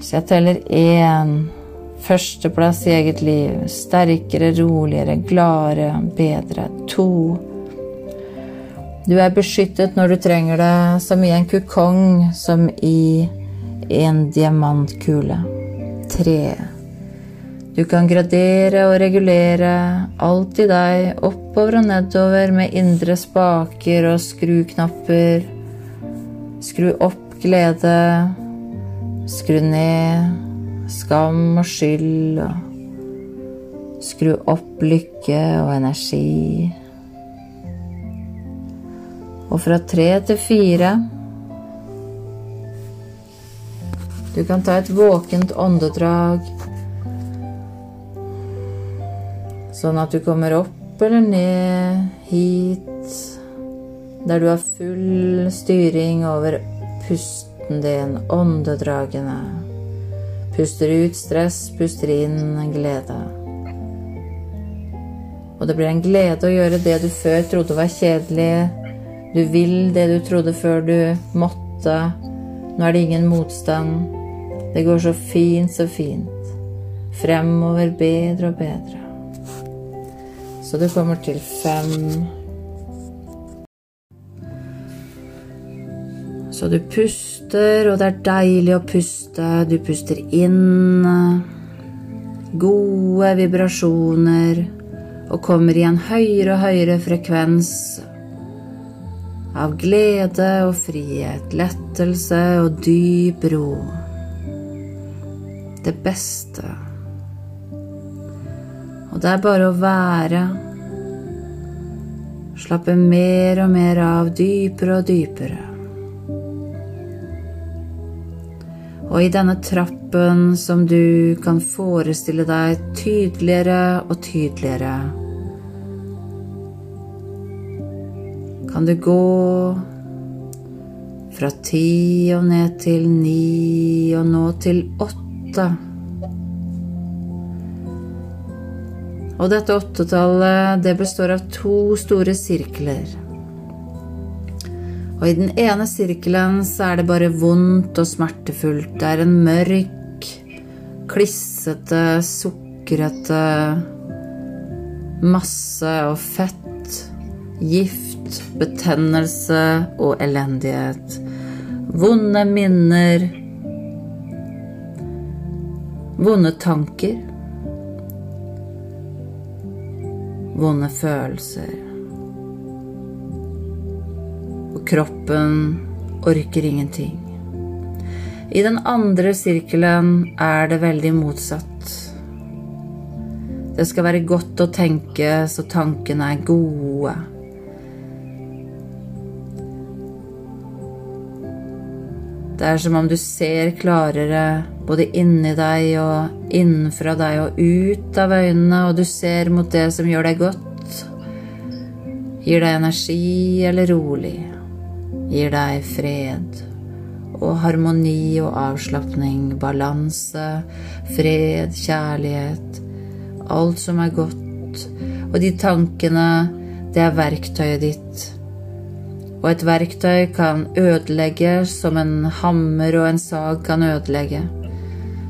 Så jeg teller én Førsteplass i eget liv. Sterkere, roligere, gladere, bedre. To. Du er beskyttet når du trenger det, som i en kukong, som i en diamantkule. Tre. Du kan gradere og regulere alt i deg, oppover og nedover med indre spaker og skruknapper. Skru opp glede, skru ned skam og skyld skru opp lykke og energi. Og fra tre til fire Du kan ta et våkent åndedrag, sånn at du kommer opp eller ned hit, der du har full styring over pusten din, åndedragene. Puster ut stress, puster inn glede. Og det blir en glede å gjøre det du før trodde var kjedelig. Du vil det du trodde før du måtte. Nå er det ingen motstand. Det går så fint, så fint. Fremover bedre og bedre. Så du kommer til fem Så du puster, og det er deilig å puste. Du puster inn gode vibrasjoner og kommer i en høyere og høyere frekvens av glede og frihet, lettelse og dyp ro. Det beste. Og det er bare å være. Slappe mer og mer av, dypere og dypere. Og i denne trappen som du kan forestille deg tydeligere og tydeligere, kan du gå fra ti og ned til ni og nå til åtte. Og dette åttetallet, det består av to store sirkler. Og i den ene sirkelen så er det bare vondt og smertefullt. Det er en mørk, klissete, sukrete masse og fett, gift, betennelse og elendighet. Vonde minner. Vonde tanker. Vonde følelser og kroppen orker ingenting. I den andre sirkelen er det veldig motsatt. Det skal være godt å tenke så tankene er gode. Det er som om du ser klarere både inni deg og innenfra deg og ut av øynene, og du ser mot det som gjør deg godt, gir deg energi eller rolig gir deg fred og harmoni og avslapning, balanse, fred, kjærlighet, alt som er godt. Og de tankene, det er verktøyet ditt. Og et verktøy kan ødelegge som en hammer og en sag kan ødelegge.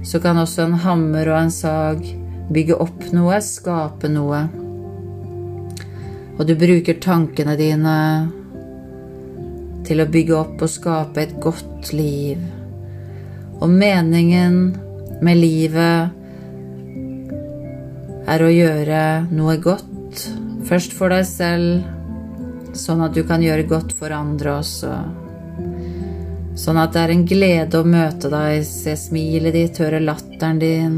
Så kan også en hammer og en sag bygge opp noe, skape noe. Og du bruker tankene dine til å bygge opp og skape et godt liv. Og meningen med livet er å gjøre noe godt, først for deg selv, sånn at du kan gjøre godt for andre også. Sånn at det er en glede å møte deg, se smilet ditt, høre latteren din.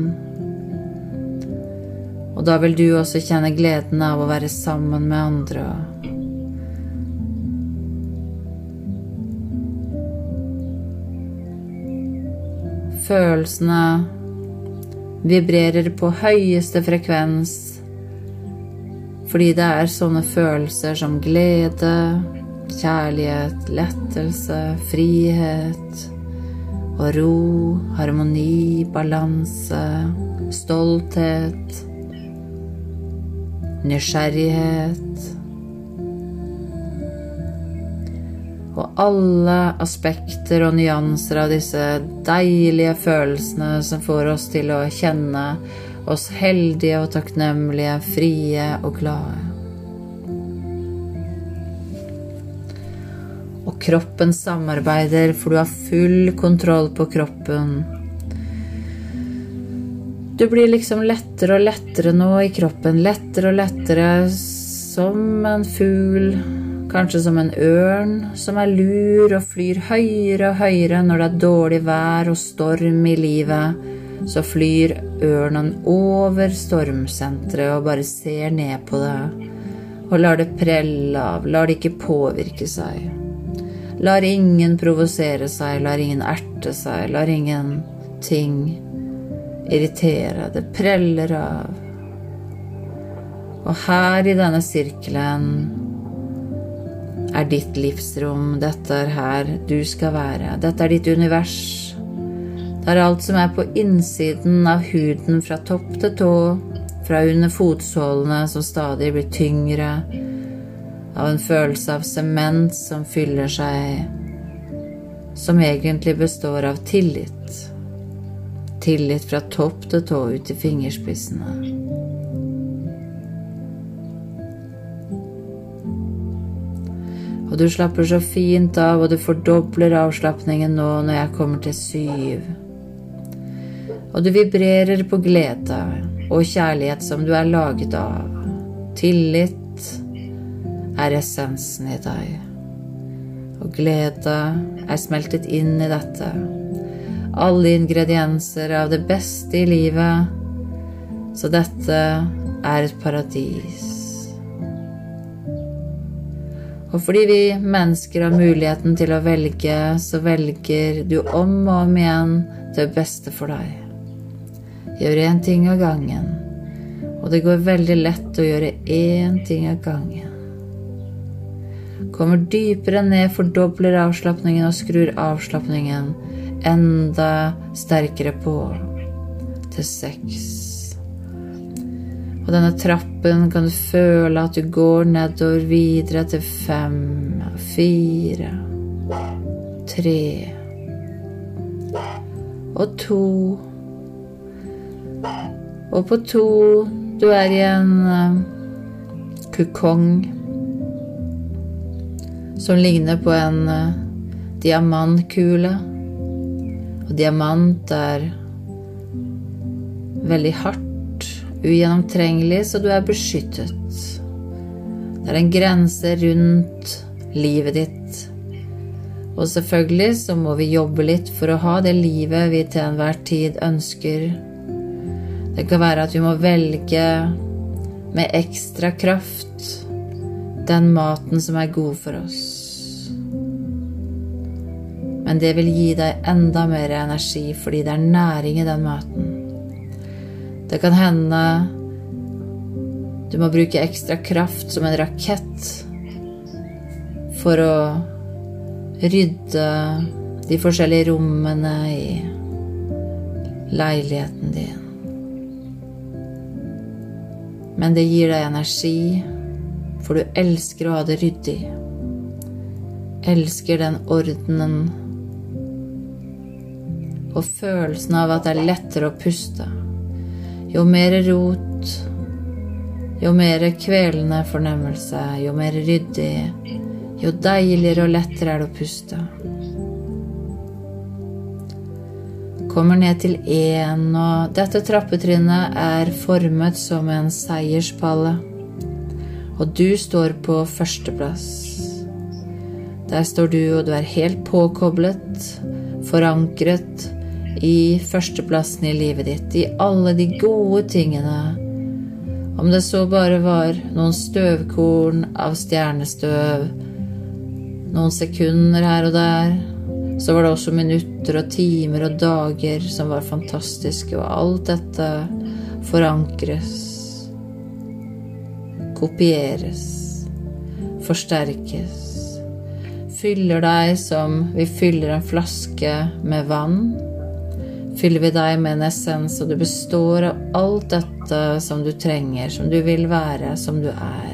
Og da vil du også kjenne gleden av å være sammen med andre. Følelsene vibrerer på høyeste frekvens Fordi det er sånne følelser som glede, kjærlighet, lettelse, frihet og ro, harmoni, balanse, stolthet, nysgjerrighet. Og alle aspekter og nyanser av disse deilige følelsene som får oss til å kjenne oss heldige og takknemlige, frie og glade. Og kroppen samarbeider, for du har full kontroll på kroppen. Du blir liksom lettere og lettere nå i kroppen, lettere og lettere som en fugl Kanskje som en ørn som er lur og flyr høyere og høyere når det er dårlig vær og storm i livet. Så flyr ørnen over stormsenteret og bare ser ned på det. Og lar det prelle av, lar det ikke påvirke seg. Lar ingen provosere seg, lar ingen erte seg, lar ingenting irritere. Det preller av. Og her i denne sirkelen er ditt livsrom. Dette er her du skal være. Dette er ditt univers. Er alt som er på innsiden av huden fra topp til tå, fra under fotsålene som stadig blir tyngre, av en følelse av sement som fyller seg, som egentlig består av tillit. Tillit fra topp til tå ut til fingerspissene. Og du slapper så fint av, og du fordobler avslapningen nå når jeg kommer til syv. Og du vibrerer på glede og kjærlighet som du er laget av. Tillit er essensen i deg. Og glede er smeltet inn i dette. Alle ingredienser av det beste i livet. Så dette er et paradis. Og fordi vi mennesker har muligheten til å velge, så velger du om og om igjen det beste for deg. Gjør én ting av gangen, og det går veldig lett å gjøre én ting av gangen. Kommer dypere ned, fordobler avslapningen og skrur avslapningen enda sterkere på til seks. På denne trappen kan du føle at du går nedover videre til fem, fire, tre og to. Og på to du er i en uh, kukong som ligner på en uh, diamantkule. Og diamant er veldig hardt ugjennomtrengelig, så du er beskyttet. Det er en grense rundt livet ditt. Og selvfølgelig så må vi jobbe litt for å ha det livet vi til enhver tid ønsker. Det kan være at vi må velge med ekstra kraft den maten som er god for oss. Men det vil gi deg enda mer energi fordi det er næring i den maten. Det kan hende du må bruke ekstra kraft som en rakett for å rydde de forskjellige rommene i leiligheten din. Men det gir deg energi, for du elsker å ha det ryddig. Elsker den ordenen og følelsen av at det er lettere å puste. Jo mer rot, jo mer kvelende fornemmelse, jo mer ryddig, jo deiligere og lettere er det å puste. Kommer ned til én, og dette trappetrinnet er formet som en seierspalle. Og du står på førsteplass. Der står du, og du er helt påkoblet, forankret i førsteplassen i livet ditt, i alle de gode tingene. Om det så bare var noen støvkorn av stjernestøv, noen sekunder her og der, så var det også minutter og timer og dager som var fantastiske, og alt dette forankres, kopieres, forsterkes, fyller deg som vi fyller en flaske med vann. Fyller vi deg med en essens, og du består av alt dette som du trenger, som du vil være, som du er.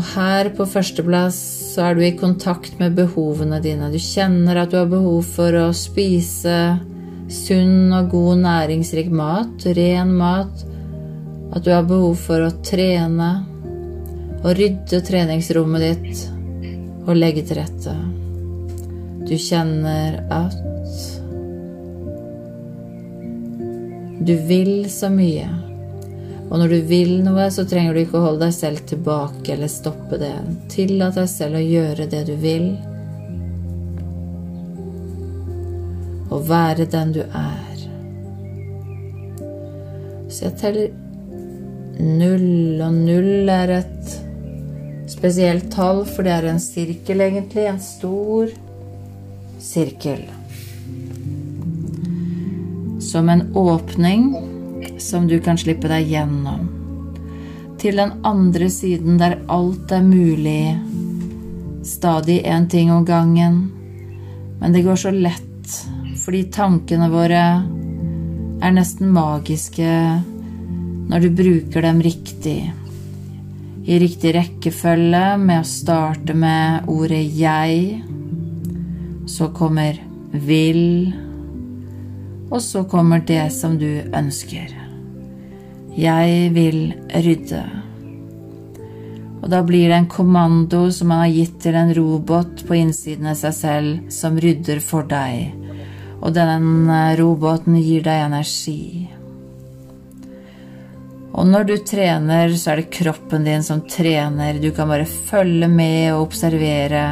Og her på førsteplass så er du i kontakt med behovene dine. Du kjenner at du har behov for å spise sunn og god næringsrik mat, ren mat. At du har behov for å trene og rydde treningsrommet ditt og legge til rette. Du kjenner at du vil så mye. Og når du vil noe, så trenger du ikke å holde deg selv tilbake eller stoppe det. Tillat deg selv å gjøre det du vil, og være den du er. Så jeg teller null, og null er et spesielt tall, for det er en sirkel, egentlig. En stor sirkel. Som en åpning som du kan slippe deg gjennom. Til den andre siden der alt er mulig. Stadig én ting om gangen. Men det går så lett fordi tankene våre er nesten magiske når du bruker dem riktig. I riktig rekkefølge med å starte med ordet 'jeg'. Så kommer 'vil', og så kommer det som du ønsker. Jeg vil rydde. Og da blir det en kommando som man har gitt til en robot på innsiden av seg selv, som rydder for deg. Og den roboten gir deg energi. Og når du trener, så er det kroppen din som trener. Du kan bare følge med og observere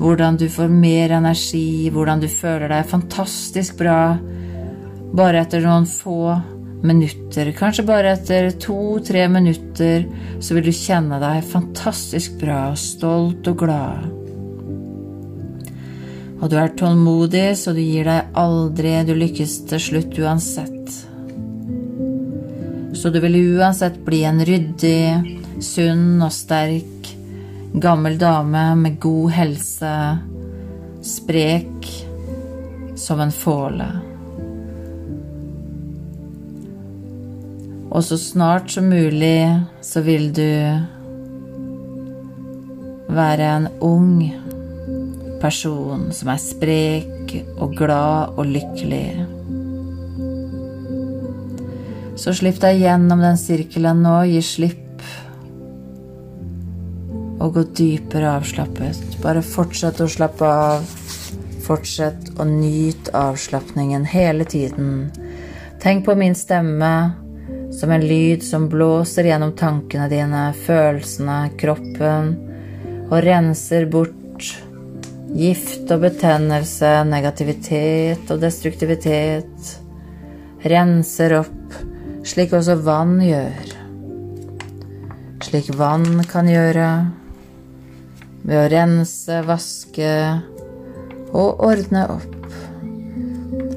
hvordan du får mer energi, hvordan du føler deg fantastisk bra bare etter noen få minutter, kanskje bare etter to-tre minutter, så vil du kjenne deg fantastisk bra, stolt og glad. Og du er tålmodig, så du gir deg aldri, du lykkes til slutt uansett. Så du vil uansett bli en ryddig, sunn og sterk, gammel dame med god helse, sprek som en fåle. Og så snart som mulig så vil du være en ung person som er sprek og glad og lykkelig. Så slipp deg gjennom den sirkelen nå, gi slipp og gå dypere avslappet. Bare fortsett å slappe av. Fortsett å nyte avslapningen hele tiden. Tenk på min stemme som en lyd som blåser gjennom tankene dine, følelsene, kroppen, og renser bort gift og betennelse, negativitet og destruktivitet. Renser opp, slik også vann gjør. Slik vann kan gjøre ved å rense, vaske og ordne opp.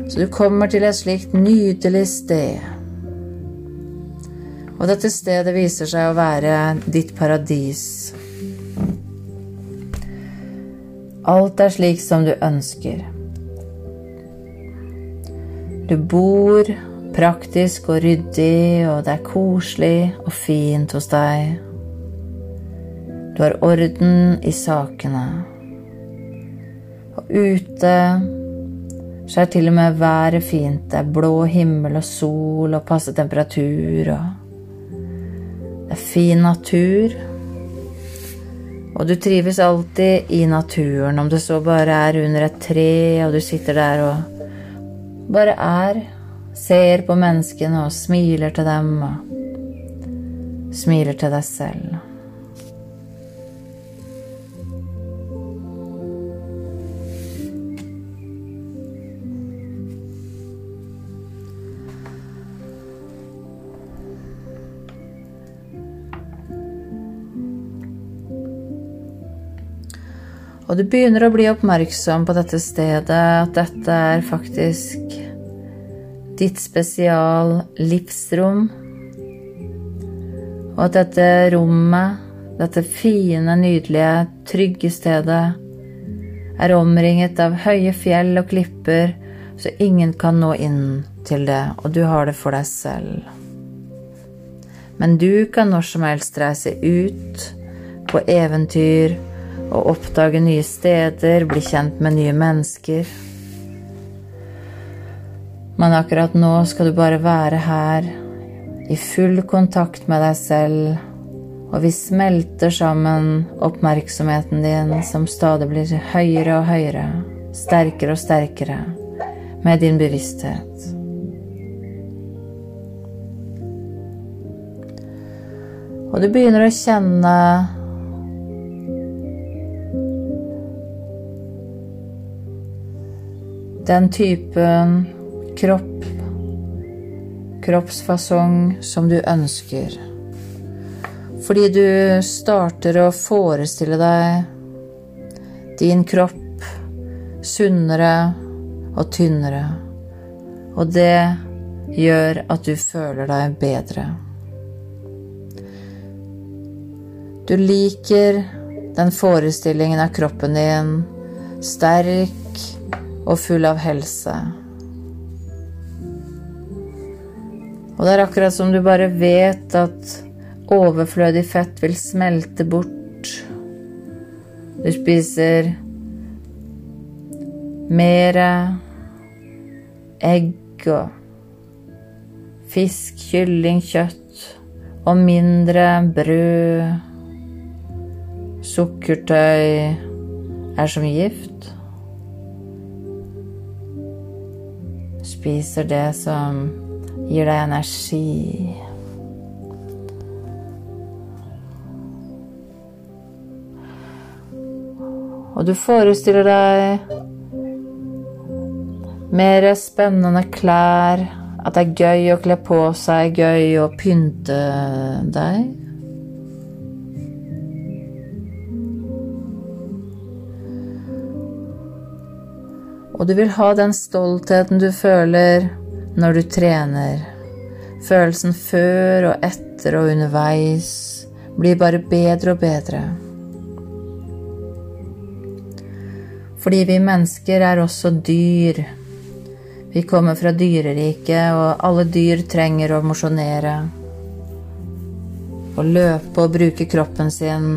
Så du kommer til et slikt nydelig sted og dette stedet viser seg å være ditt paradis. Alt er slik som du ønsker. Du bor praktisk og ryddig, og det er koselig og fint hos deg. Du har orden i sakene. Og ute så er til og med været fint. Det er blå himmel og sol og passe temperatur og det er fin natur. Og du trives alltid i naturen, om det så bare er under et tre, og du sitter der og bare er. Ser på menneskene og smiler til dem og smiler til deg selv. Og du begynner å bli oppmerksom på dette stedet, at dette er faktisk ditt spesial livsrom. Og at dette rommet, dette fine, nydelige, trygge stedet, er omringet av høye fjell og klipper, så ingen kan nå inn til det, og du har det for deg selv. Men du kan når som helst reise ut på eventyr og oppdage nye steder, bli kjent med nye mennesker. Men akkurat nå skal du bare være her, i full kontakt med deg selv, og vi smelter sammen oppmerksomheten din, som stadig blir høyere og høyere, sterkere og sterkere, med din bevissthet. Og du begynner å kjenne den typen kropp, kroppsfasong som du ønsker. Fordi du starter å forestille deg din kropp sunnere og tynnere. Og det gjør at du føler deg bedre. Du liker den forestillingen av kroppen din, sterk og full av helse. Og det er akkurat som du bare vet at overflødig fett vil smelte bort. Du spiser mer egg og fisk, kylling, kjøtt og mindre brød Sukkertøy er som gift. Spiser det som gir deg energi. Og du forestiller deg mer spennende klær, at det er gøy å kle på seg, gøy å pynte deg. Og du vil ha den stoltheten du føler når du trener. Følelsen før og etter og underveis blir bare bedre og bedre. Fordi vi mennesker er også dyr. Vi kommer fra dyreriket, og alle dyr trenger å mosjonere. Å løpe og bruke kroppen sin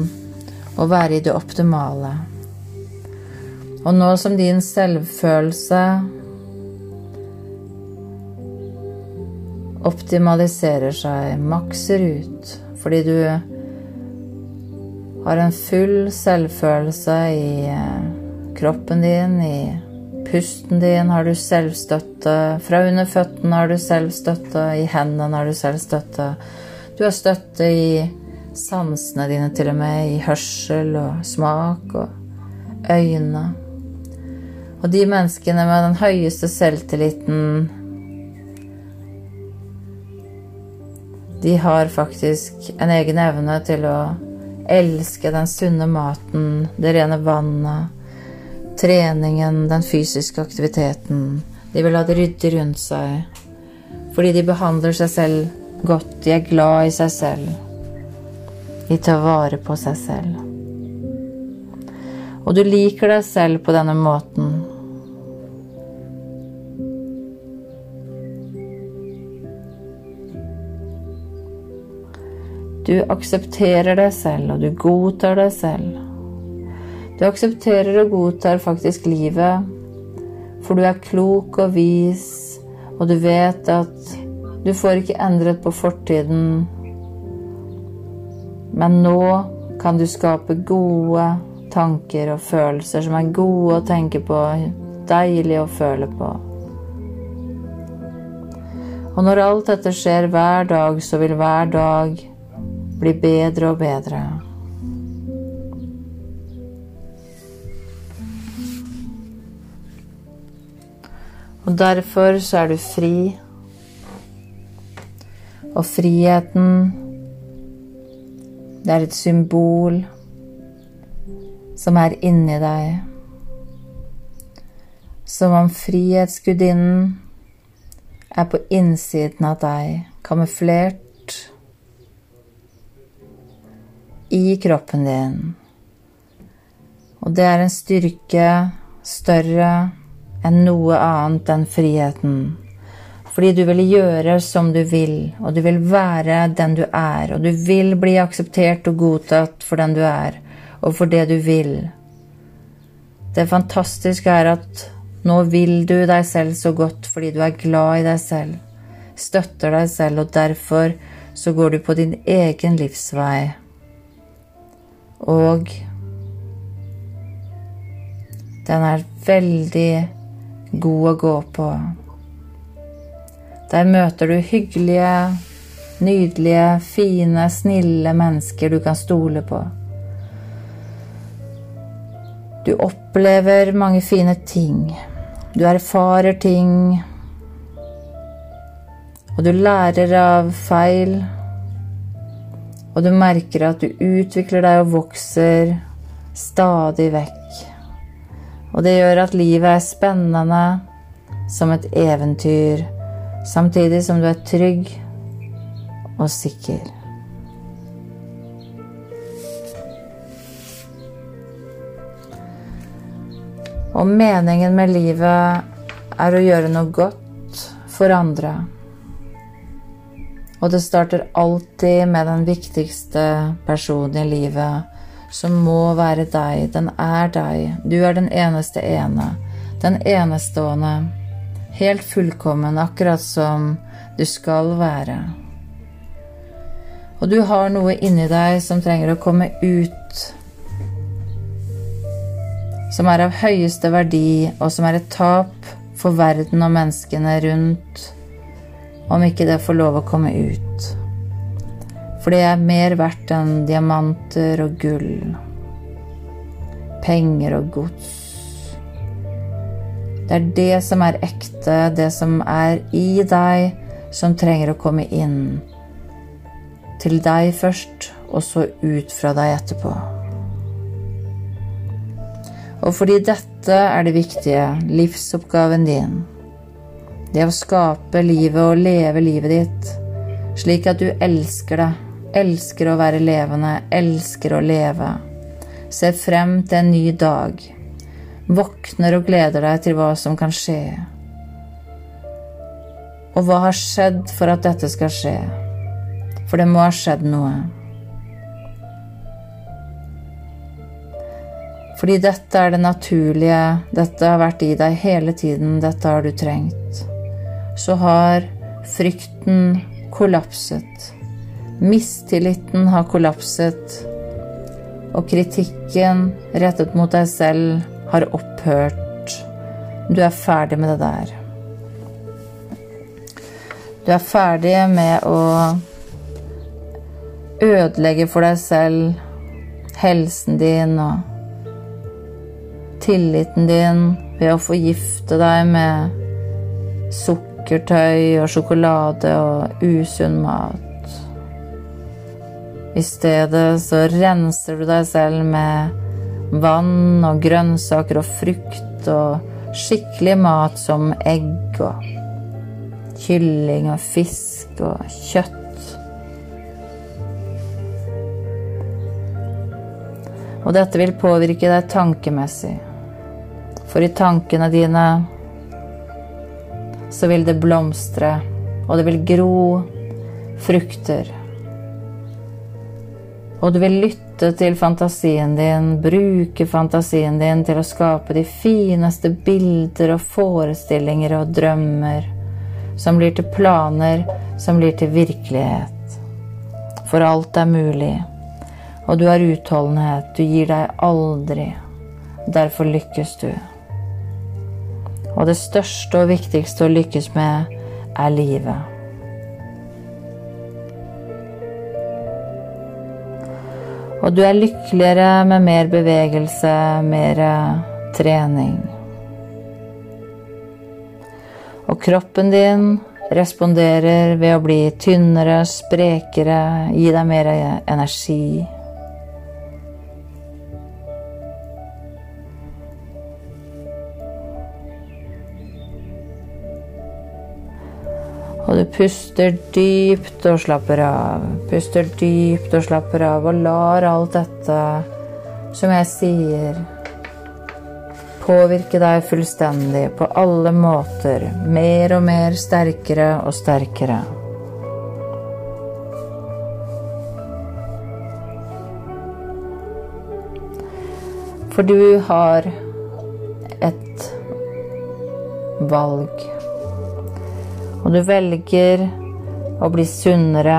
og være i det optimale. Og nå som din selvfølelse optimaliserer seg, makser ut, fordi du har en full selvfølelse i eh, kroppen din, i pusten din har du selvstøtte, fra under føttene har du selvstøtte, i hendene har du selvstøtte. Du har støtte i sansene dine til og med, i hørsel og smak og øyne. Og de menneskene med den høyeste selvtilliten De har faktisk en egen evne til å elske den sunne maten, det rene vannet, treningen, den fysiske aktiviteten. De vil ha det ryddig rundt seg fordi de behandler seg selv godt. De er glad i seg selv. De tar vare på seg selv. Og du liker deg selv på denne måten. Du aksepterer deg selv, og du godtar deg selv. Du aksepterer og godtar faktisk livet, for du er klok og vis, og du vet at du får ikke endret på fortiden, men nå kan du skape gode tanker og følelser som er gode å tenke på, deilige å føle på. Og når alt dette skjer hver dag, så vil hver dag blir bedre og bedre. Og derfor så er du fri. Og friheten, det er et symbol som er inni deg. Som om Frihetsgudinnen er på innsiden av deg, kamuflert i kroppen din. Og det er en styrke større enn noe annet enn friheten. Fordi du vil gjøre som du vil, og du vil være den du er, og du vil bli akseptert og godtatt for den du er, og for det du vil. Det fantastiske er at nå vil du deg selv så godt fordi du er glad i deg selv, støtter deg selv, og derfor så går du på din egen livsvei. Og den er veldig god å gå på. Der møter du hyggelige, nydelige, fine, snille mennesker du kan stole på. Du opplever mange fine ting. Du erfarer ting. Og du lærer av feil. Og du merker at du utvikler deg og vokser stadig vekk. Og det gjør at livet er spennende som et eventyr, samtidig som du er trygg og sikker. Og meningen med livet er å gjøre noe godt for andre. Og det starter alltid med den viktigste personen i livet, som må være deg. Den er deg. Du er den eneste ene. Den enestående. Helt fullkommen, akkurat som du skal være. Og du har noe inni deg som trenger å komme ut som er av høyeste verdi, og som er et tap for verden og menneskene rundt, om ikke det får lov å komme ut. For det er mer verdt enn diamanter og gull, penger og gods. Det er det som er ekte, det som er i deg, som trenger å komme inn. Til deg først, og så ut fra deg etterpå. Og fordi dette er det viktige, livsoppgaven din. Det å skape livet og leve livet ditt slik at du elsker det, elsker å være levende, elsker å leve. Ser frem til en ny dag. Våkner og gleder deg til hva som kan skje. Og hva har skjedd for at dette skal skje? For det må ha skjedd noe. Fordi dette er det naturlige, dette har vært i deg hele tiden, dette har du trengt. Så har frykten kollapset. Mistilliten har kollapset. Og kritikken rettet mot deg selv har opphørt. Du er ferdig med det der. Du er ferdig med å ødelegge for deg selv helsen din og tilliten din ved å forgifte deg med sukkertøy og sjokolade og usunn mat. I stedet så renser du deg selv med vann og grønnsaker og frukt og skikkelig mat som egg og kylling og fisk og kjøtt. Og dette vil påvirke deg tankemessig. For i tankene dine så vil det blomstre, og det vil gro frukter. Og du vil lytte til fantasien din, bruke fantasien din til å skape de fineste bilder og forestillinger og drømmer som blir til planer, som blir til virkelighet. For alt er mulig, og du har utholdenhet, du gir deg aldri. Derfor lykkes du. Og det største og viktigste å lykkes med er livet. Og du er lykkeligere med mer bevegelse, mer trening. Og kroppen din responderer ved å bli tynnere, sprekere, gi deg mer energi. Du puster dypt og slapper av. Puster dypt og slapper av og lar alt dette som jeg sier, påvirke deg fullstendig på alle måter. Mer og mer sterkere og sterkere. For du har et valg. Og du velger å bli sunnere,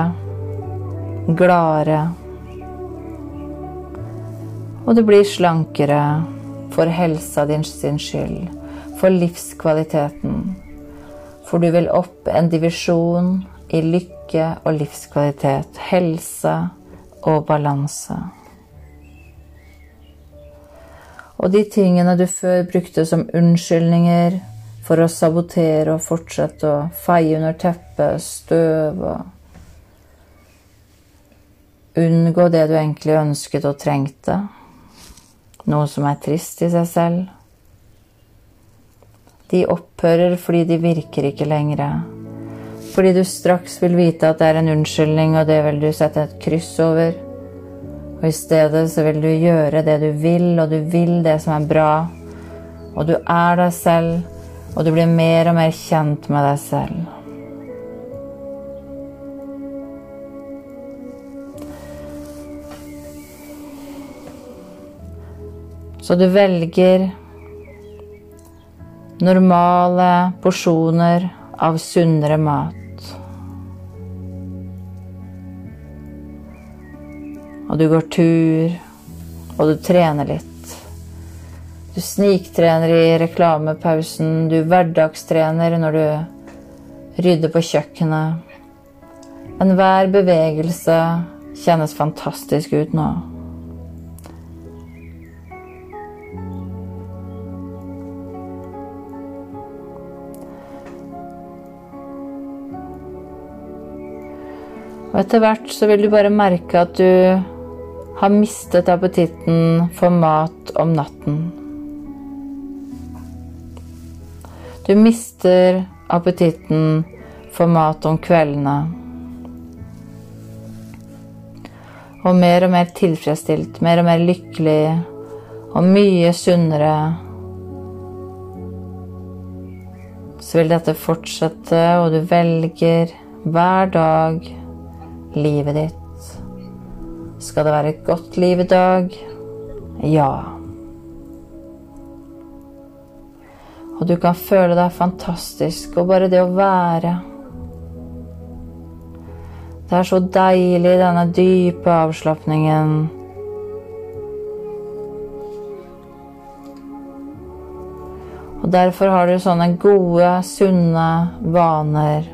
gladere. Og du blir slankere for helsa din sin skyld, for livskvaliteten. For du vil opp en divisjon i lykke og livskvalitet, helse og balanse. Og de tingene du før brukte som unnskyldninger for å sabotere og fortsette å feie under teppet, støv og Unngå det du egentlig ønsket og trengte. Noe som er trist i seg selv. De opphører fordi de virker ikke lenger. Fordi du straks vil vite at det er en unnskyldning, og det vil du sette et kryss over. Og i stedet så vil du gjøre det du vil, og du vil det som er bra. Og du er deg selv, og du blir mer og mer kjent med deg selv. Så du velger normale porsjoner av sunnere mat. Og du går tur, og du trener litt. Du sniktrener i reklamepausen, du hverdagstrener når du rydder på kjøkkenet. Enhver bevegelse kjennes fantastisk ut nå. Og etter hvert så vil du bare merke at du har mistet appetitten for mat om natten. Du mister appetitten for mat om kveldene. Og mer og mer tilfredsstilt, mer og mer lykkelig og mye sunnere. Så vil dette fortsette, og du velger hver dag livet ditt. Skal det være et godt liv i dag? Ja. Og du kan føle deg fantastisk, og bare det å være Det er så deilig, denne dype avslapningen. Og derfor har du sånne gode, sunne vaner.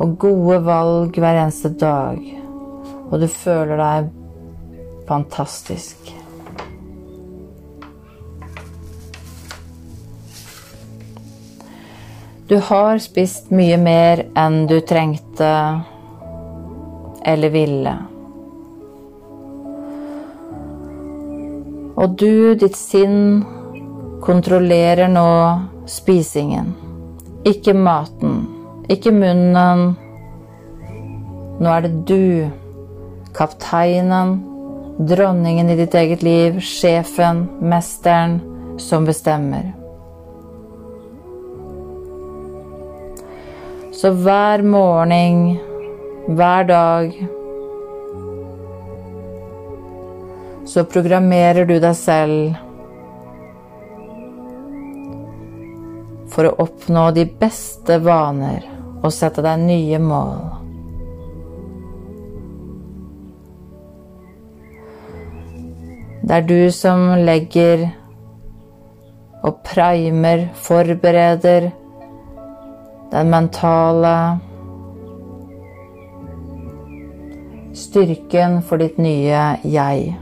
Og gode valg hver eneste dag. Og du føler deg fantastisk. Du har spist mye mer enn du trengte eller ville. Og du, ditt sinn, kontrollerer nå spisingen. Ikke maten, ikke munnen. Nå er det du, kapteinen, dronningen i ditt eget liv, sjefen, mesteren, som bestemmer. Så hver morgen, hver dag Så programmerer du deg selv for å oppnå de beste vaner og sette deg nye mål. Det er du som legger og primer, forbereder den mentale styrken for ditt nye jeg.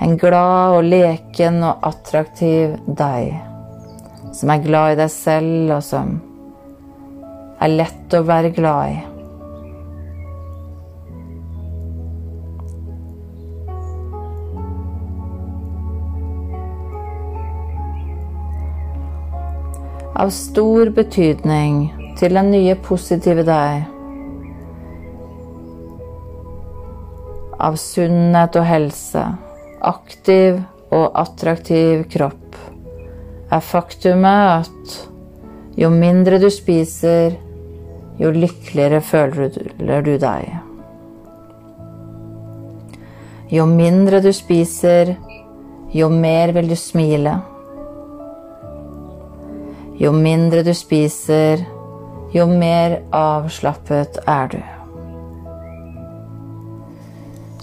En glad og leken og attraktiv deg, som er glad i deg selv, og som er lett å være glad i. av stor betydning til den nye positive deg. Av sunnhet og helse, aktiv og attraktiv kropp, er faktumet at jo mindre du spiser, jo lykkeligere føler du deg. Jo mindre du spiser, jo mer vil du smile. Jo mindre du spiser, jo mer avslappet er du.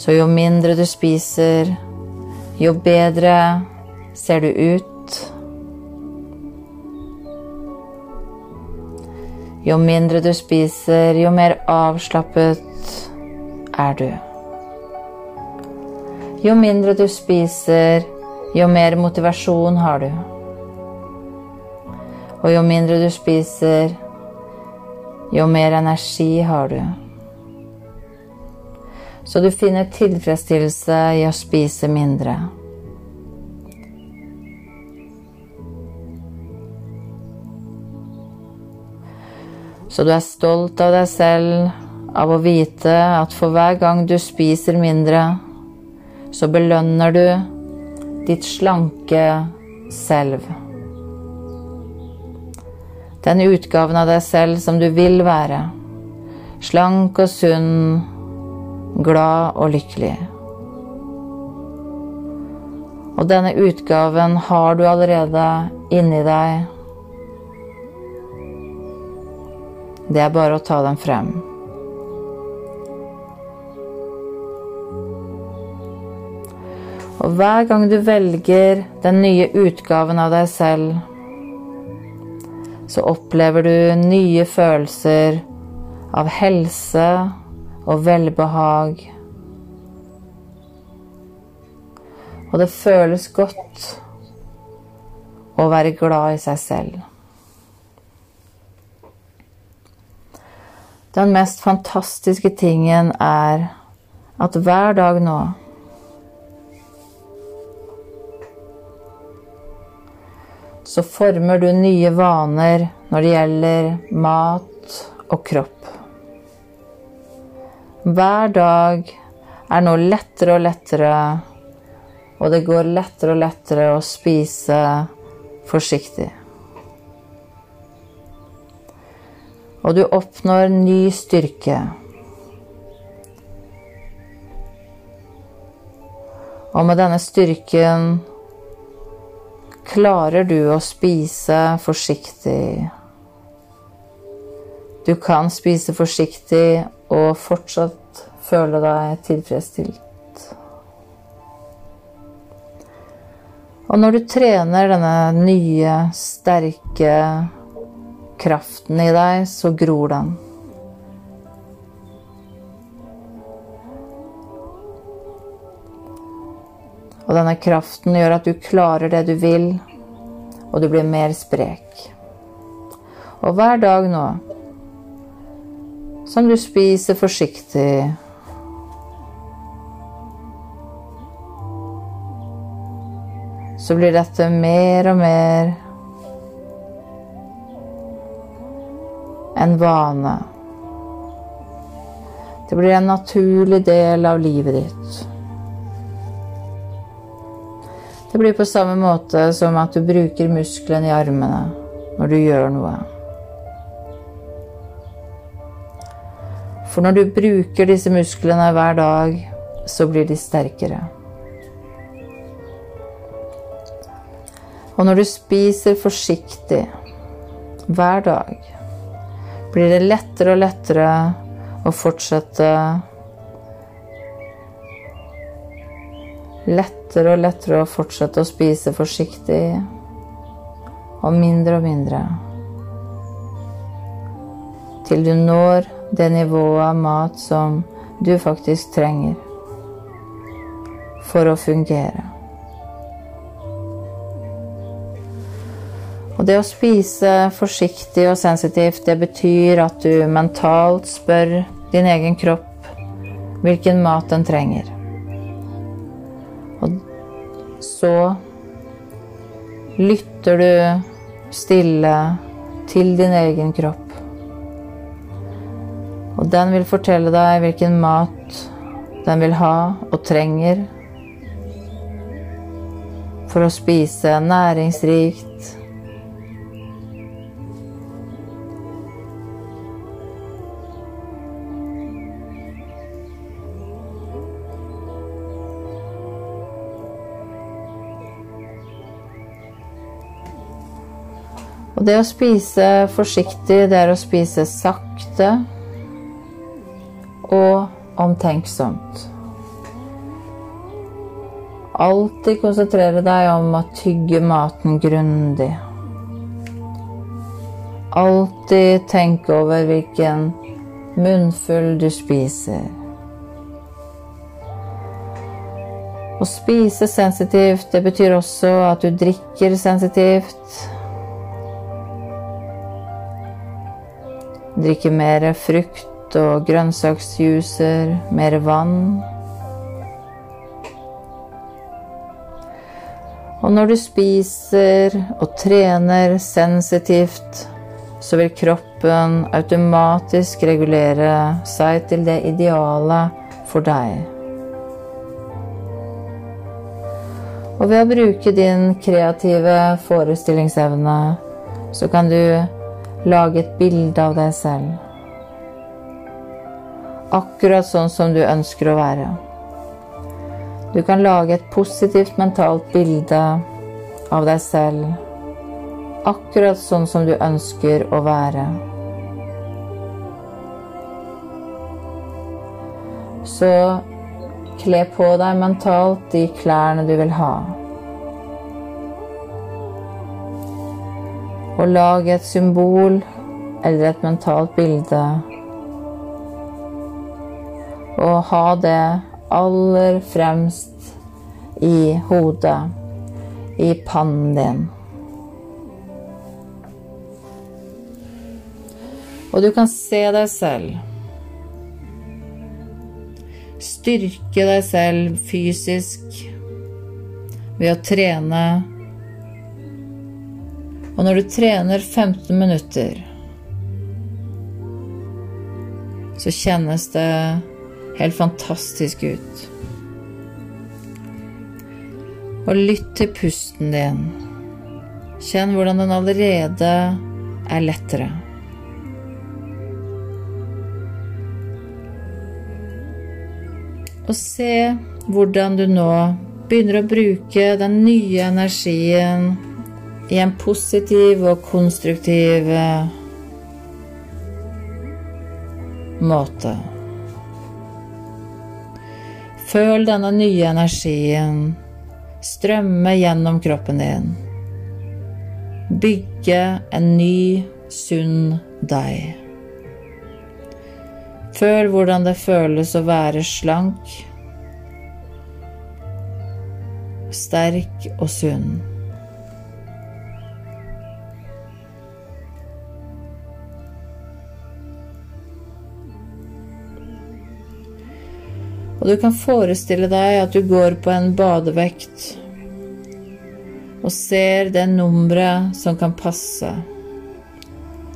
Så jo mindre du spiser, jo bedre ser du ut. Jo mindre du spiser, jo mer avslappet er du. Jo mindre du spiser, jo mer motivasjon har du. Og jo mindre du spiser, jo mer energi har du. Så du finner tilfredsstillelse i å spise mindre. Så du er stolt av deg selv av å vite at for hver gang du spiser mindre, så belønner du ditt slanke selv. Den utgaven av deg selv som du vil være. Slank og sunn, glad og lykkelig. Og denne utgaven har du allerede inni deg. Det er bare å ta den frem. Og hver gang du velger den nye utgaven av deg selv, så opplever du nye følelser av helse og velbehag. Og det føles godt å være glad i seg selv. Den mest fantastiske tingen er at hver dag nå så former du nye vaner når det gjelder mat og kropp. Hver dag er nå lettere og lettere, og det går lettere og lettere å spise forsiktig. Og du oppnår ny styrke. Og med denne styrken klarer du å spise forsiktig. Du kan spise forsiktig og fortsatt føle deg tilfredsstilt. Og når du trener denne nye, sterke kraften i deg, så gror den. Og denne kraften gjør at du klarer det du vil, og du blir mer sprek. Og hver dag nå, som du spiser forsiktig Så blir dette mer og mer en vane. Det blir en naturlig del av livet ditt. Det blir på samme måte som at du bruker musklene i armene når du gjør noe. For når du bruker disse musklene hver dag, så blir de sterkere. Og når du spiser forsiktig hver dag, blir det lettere og lettere å fortsette lettere og lettere å fortsette å spise forsiktig og mindre og mindre. Til du når det nivået av mat som du faktisk trenger for å fungere. Og det å spise forsiktig og sensitivt, det betyr at du mentalt spør din egen kropp hvilken mat den trenger. Så lytter du stille til din egen kropp. Og den vil fortelle deg hvilken mat den vil ha og trenger for å spise næringsrikt. Det å spise forsiktig, det er å spise sakte og omtenksomt. Alltid konsentrere deg om å tygge maten grundig. Alltid tenke over hvilken munnfull du spiser. Å spise sensitivt, det betyr også at du drikker sensitivt. Drikke mer frukt og grønnsaksjuicer, mer vann. Og når du spiser og trener sensitivt, så vil kroppen automatisk regulere seg til det ideale for deg. Og ved å bruke din kreative forestillingsevne, så kan du lage et bilde av deg selv. Akkurat sånn som du ønsker å være. Du kan lage et positivt mentalt bilde av deg selv, akkurat sånn som du ønsker å være. Så kle på deg mentalt de klærne du vil ha. Og lage et symbol eller et mentalt bilde. Og ha det aller fremst i hodet, i pannen din. Og du kan se deg selv. Styrke deg selv fysisk ved å trene. Og når du trener 15 minutter, så kjennes det helt fantastisk ut. Og lytt til pusten din. Kjenn hvordan den allerede er lettere. Og se hvordan du nå begynner å bruke den nye energien i en positiv og konstruktiv måte. Føl denne nye energien strømme gjennom kroppen din. Bygge en ny, sunn deg. Føl hvordan det føles å være slank, sterk og sunn. Og du kan forestille deg at du går på en badevekt og ser det nummeret som kan passe,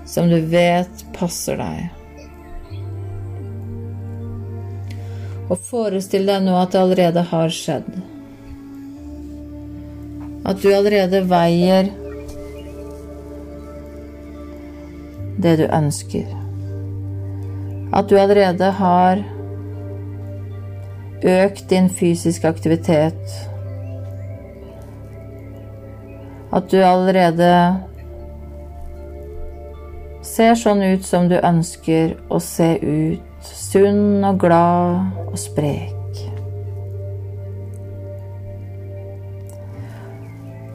som du vet passer deg. Og forestill deg nå at det allerede har skjedd. At du allerede veier det du ønsker. At du allerede har Øk din fysiske aktivitet. At du allerede ser sånn ut som du ønsker å se ut. Sunn og glad og sprek.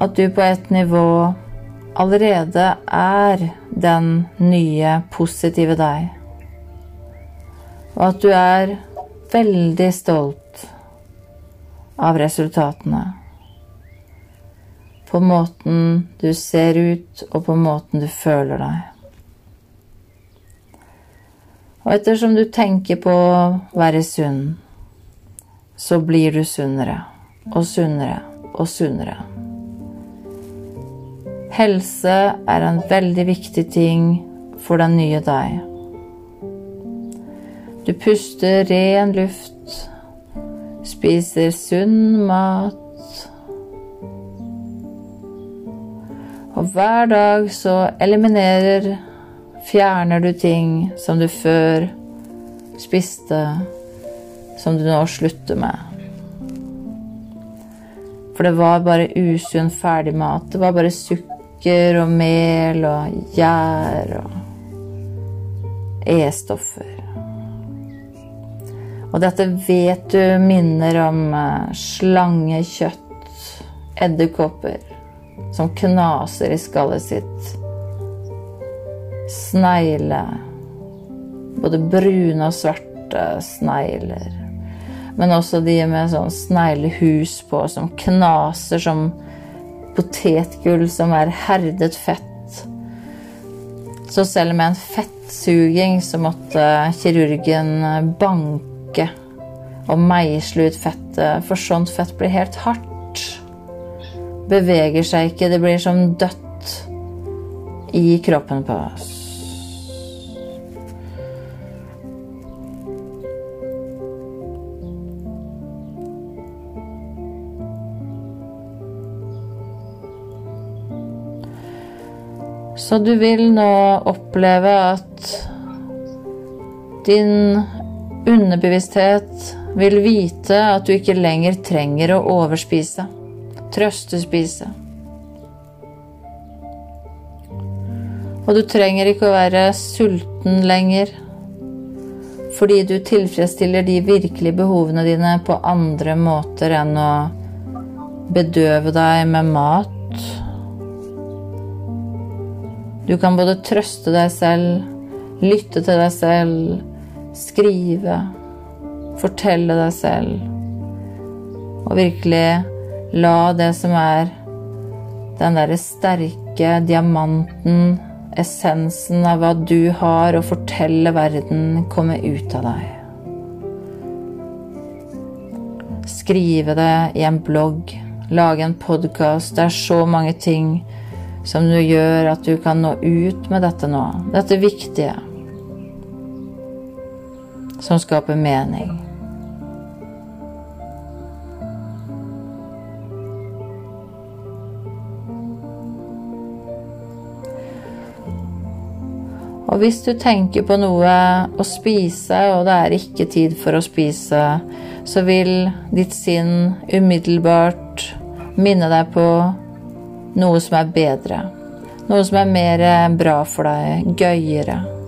At du på et nivå allerede er den nye, positive deg. Og at du er veldig stolt av resultatene. På måten du ser ut, og på måten du føler deg. Og ettersom du tenker på å være sunn, så blir du sunnere og sunnere og sunnere. Helse er en veldig viktig ting for den nye deg. Du puster ren luft, spiser sunn mat. Og hver dag så eliminerer, fjerner du ting som du før spiste, som du nå slutter med. For det var bare usunn ferdigmat. Det var bare sukker og mel og gjær og E-stoffer. Og dette vet du minner om eh, slangekjøtt, edderkopper som knaser i skallet sitt, snegle. Både brune og svarte snegler, men også de med sånn sneglehus på som knaser som potetgull som er herdet fett. Så selv med en fettsuging så måtte kirurgen banke og meisle ut fettet, for sånt fett blir helt hardt. Beveger seg ikke, det blir som dødt i kroppen på oss. Så du vil nå oppleve at din underbevissthet vil vite at du ikke lenger trenger å overspise, trøstespise. Og du trenger ikke å være sulten lenger, fordi du tilfredsstiller de virkelige behovene dine på andre måter enn å bedøve deg med mat du kan både trøste deg selv, lytte til deg selv, skrive, fortelle deg selv, og virkelig la det som er den derre sterke diamanten, essensen av hva du har å fortelle verden, komme ut av deg. Skrive det i en blogg, lage en podkast. Det er så mange ting som du gjør at du kan nå ut med dette nå. Dette viktige. Som skaper mening. Og hvis du tenker på noe å spise, og det er ikke tid for å spise, så vil ditt sinn umiddelbart minne deg på noe som er bedre. Noe som er mer bra for deg, gøyere.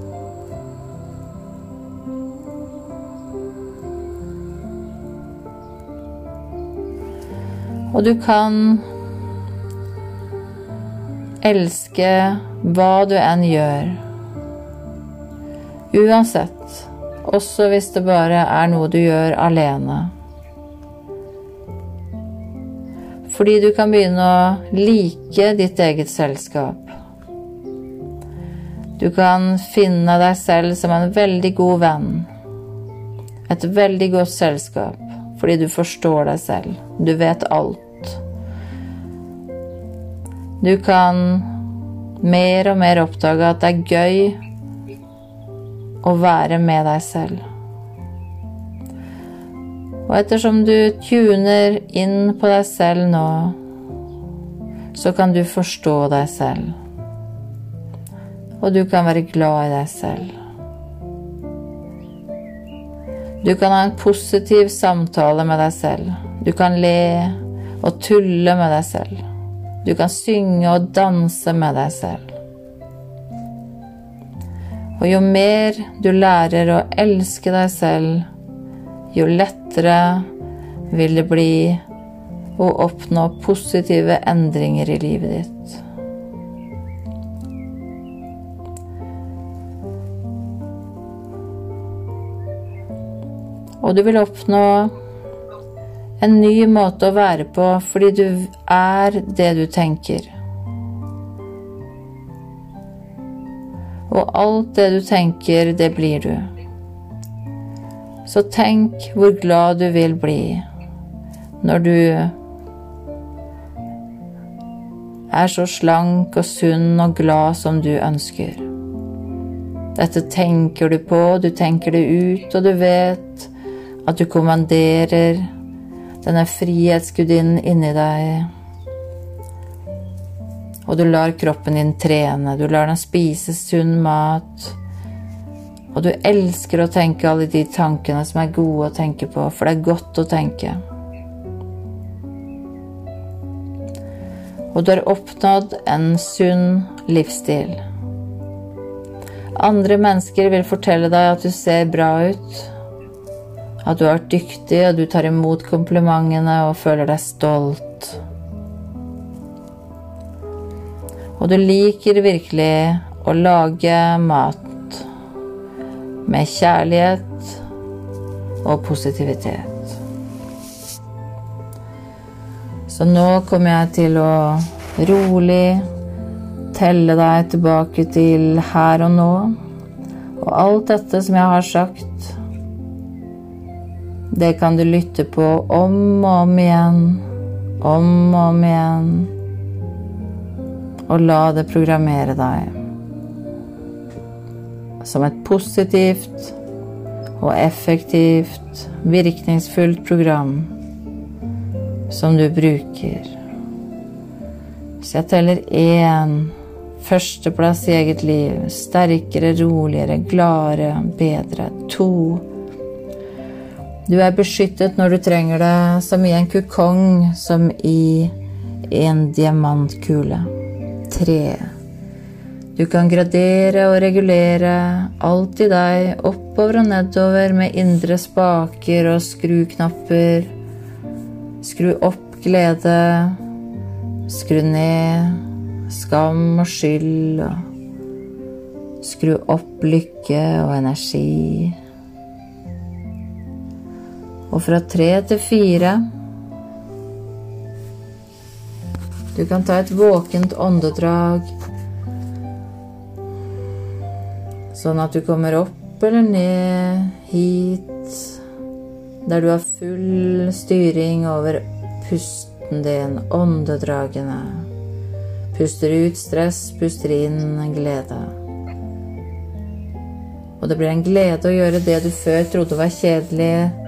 Og du kan elske hva du enn gjør. Uansett, også hvis det bare er noe du gjør alene. Fordi du kan begynne å like ditt eget selskap. Du kan finne deg selv som en veldig god venn. Et veldig godt selskap fordi du forstår deg selv. Du vet alt. Du kan mer og mer oppdage at det er gøy å være med deg selv. Og ettersom du tuner inn på deg selv nå, så kan du forstå deg selv. Og du kan være glad i deg selv. Du kan ha en positiv samtale med deg selv. Du kan le og tulle med deg selv. Du kan synge og danse med deg selv. Og jo mer du lærer å elske deg selv, jo lettere vil det bli å oppnå positive endringer i livet ditt. Og du vil oppnå en ny måte å være på fordi du er det du tenker. Og alt det du tenker, det blir du. Så tenk hvor glad du vil bli når du er så slank og sunn og glad som du ønsker. Dette tenker du på, du tenker det ut, og du vet at du kommanderer denne frihetsgudinnen inni deg. Og du lar kroppen din trene, du lar den spise sunn mat. Og du elsker å tenke alle de tankene som er gode å tenke på, for det er godt å tenke. Og du har oppnådd en sunn livsstil. Andre mennesker vil fortelle deg at du ser bra ut, at du har vært dyktig, og du tar imot komplimentene og føler deg stolt. Og du liker virkelig å lage mat med kjærlighet og positivitet. Så nå kommer jeg til å rolig telle deg tilbake til her og nå. Og alt dette som jeg har sagt, det kan du lytte på om og om igjen, om og om igjen. Og la det programmere deg som et positivt og effektivt, virkningsfullt program som du bruker. Så jeg teller én Førsteplass i eget liv. Sterkere, roligere, gladere, bedre. To. Du er beskyttet når du trenger det, som i en kukong, som i en diamantkule. Tre. Du kan gradere og regulere alt i deg, oppover og nedover med indre spaker og skruknapper. Skru opp glede, skru ned skam og skyld, skru opp lykke og energi. Og fra tre til fire Du kan ta et våkent åndedrag, sånn at du kommer opp eller ned hit, der du har full styring over pusten din, åndedragene. Puster ut stress, puster inn glede. Og det blir en glede å gjøre det du før trodde var kjedelig.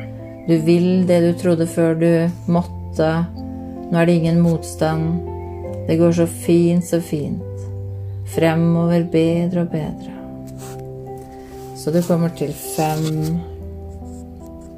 Du vil det du trodde før du måtte. Nå er det ingen motstand. Det går så fint, så fint. Fremover bedre og bedre. Så du kommer til fem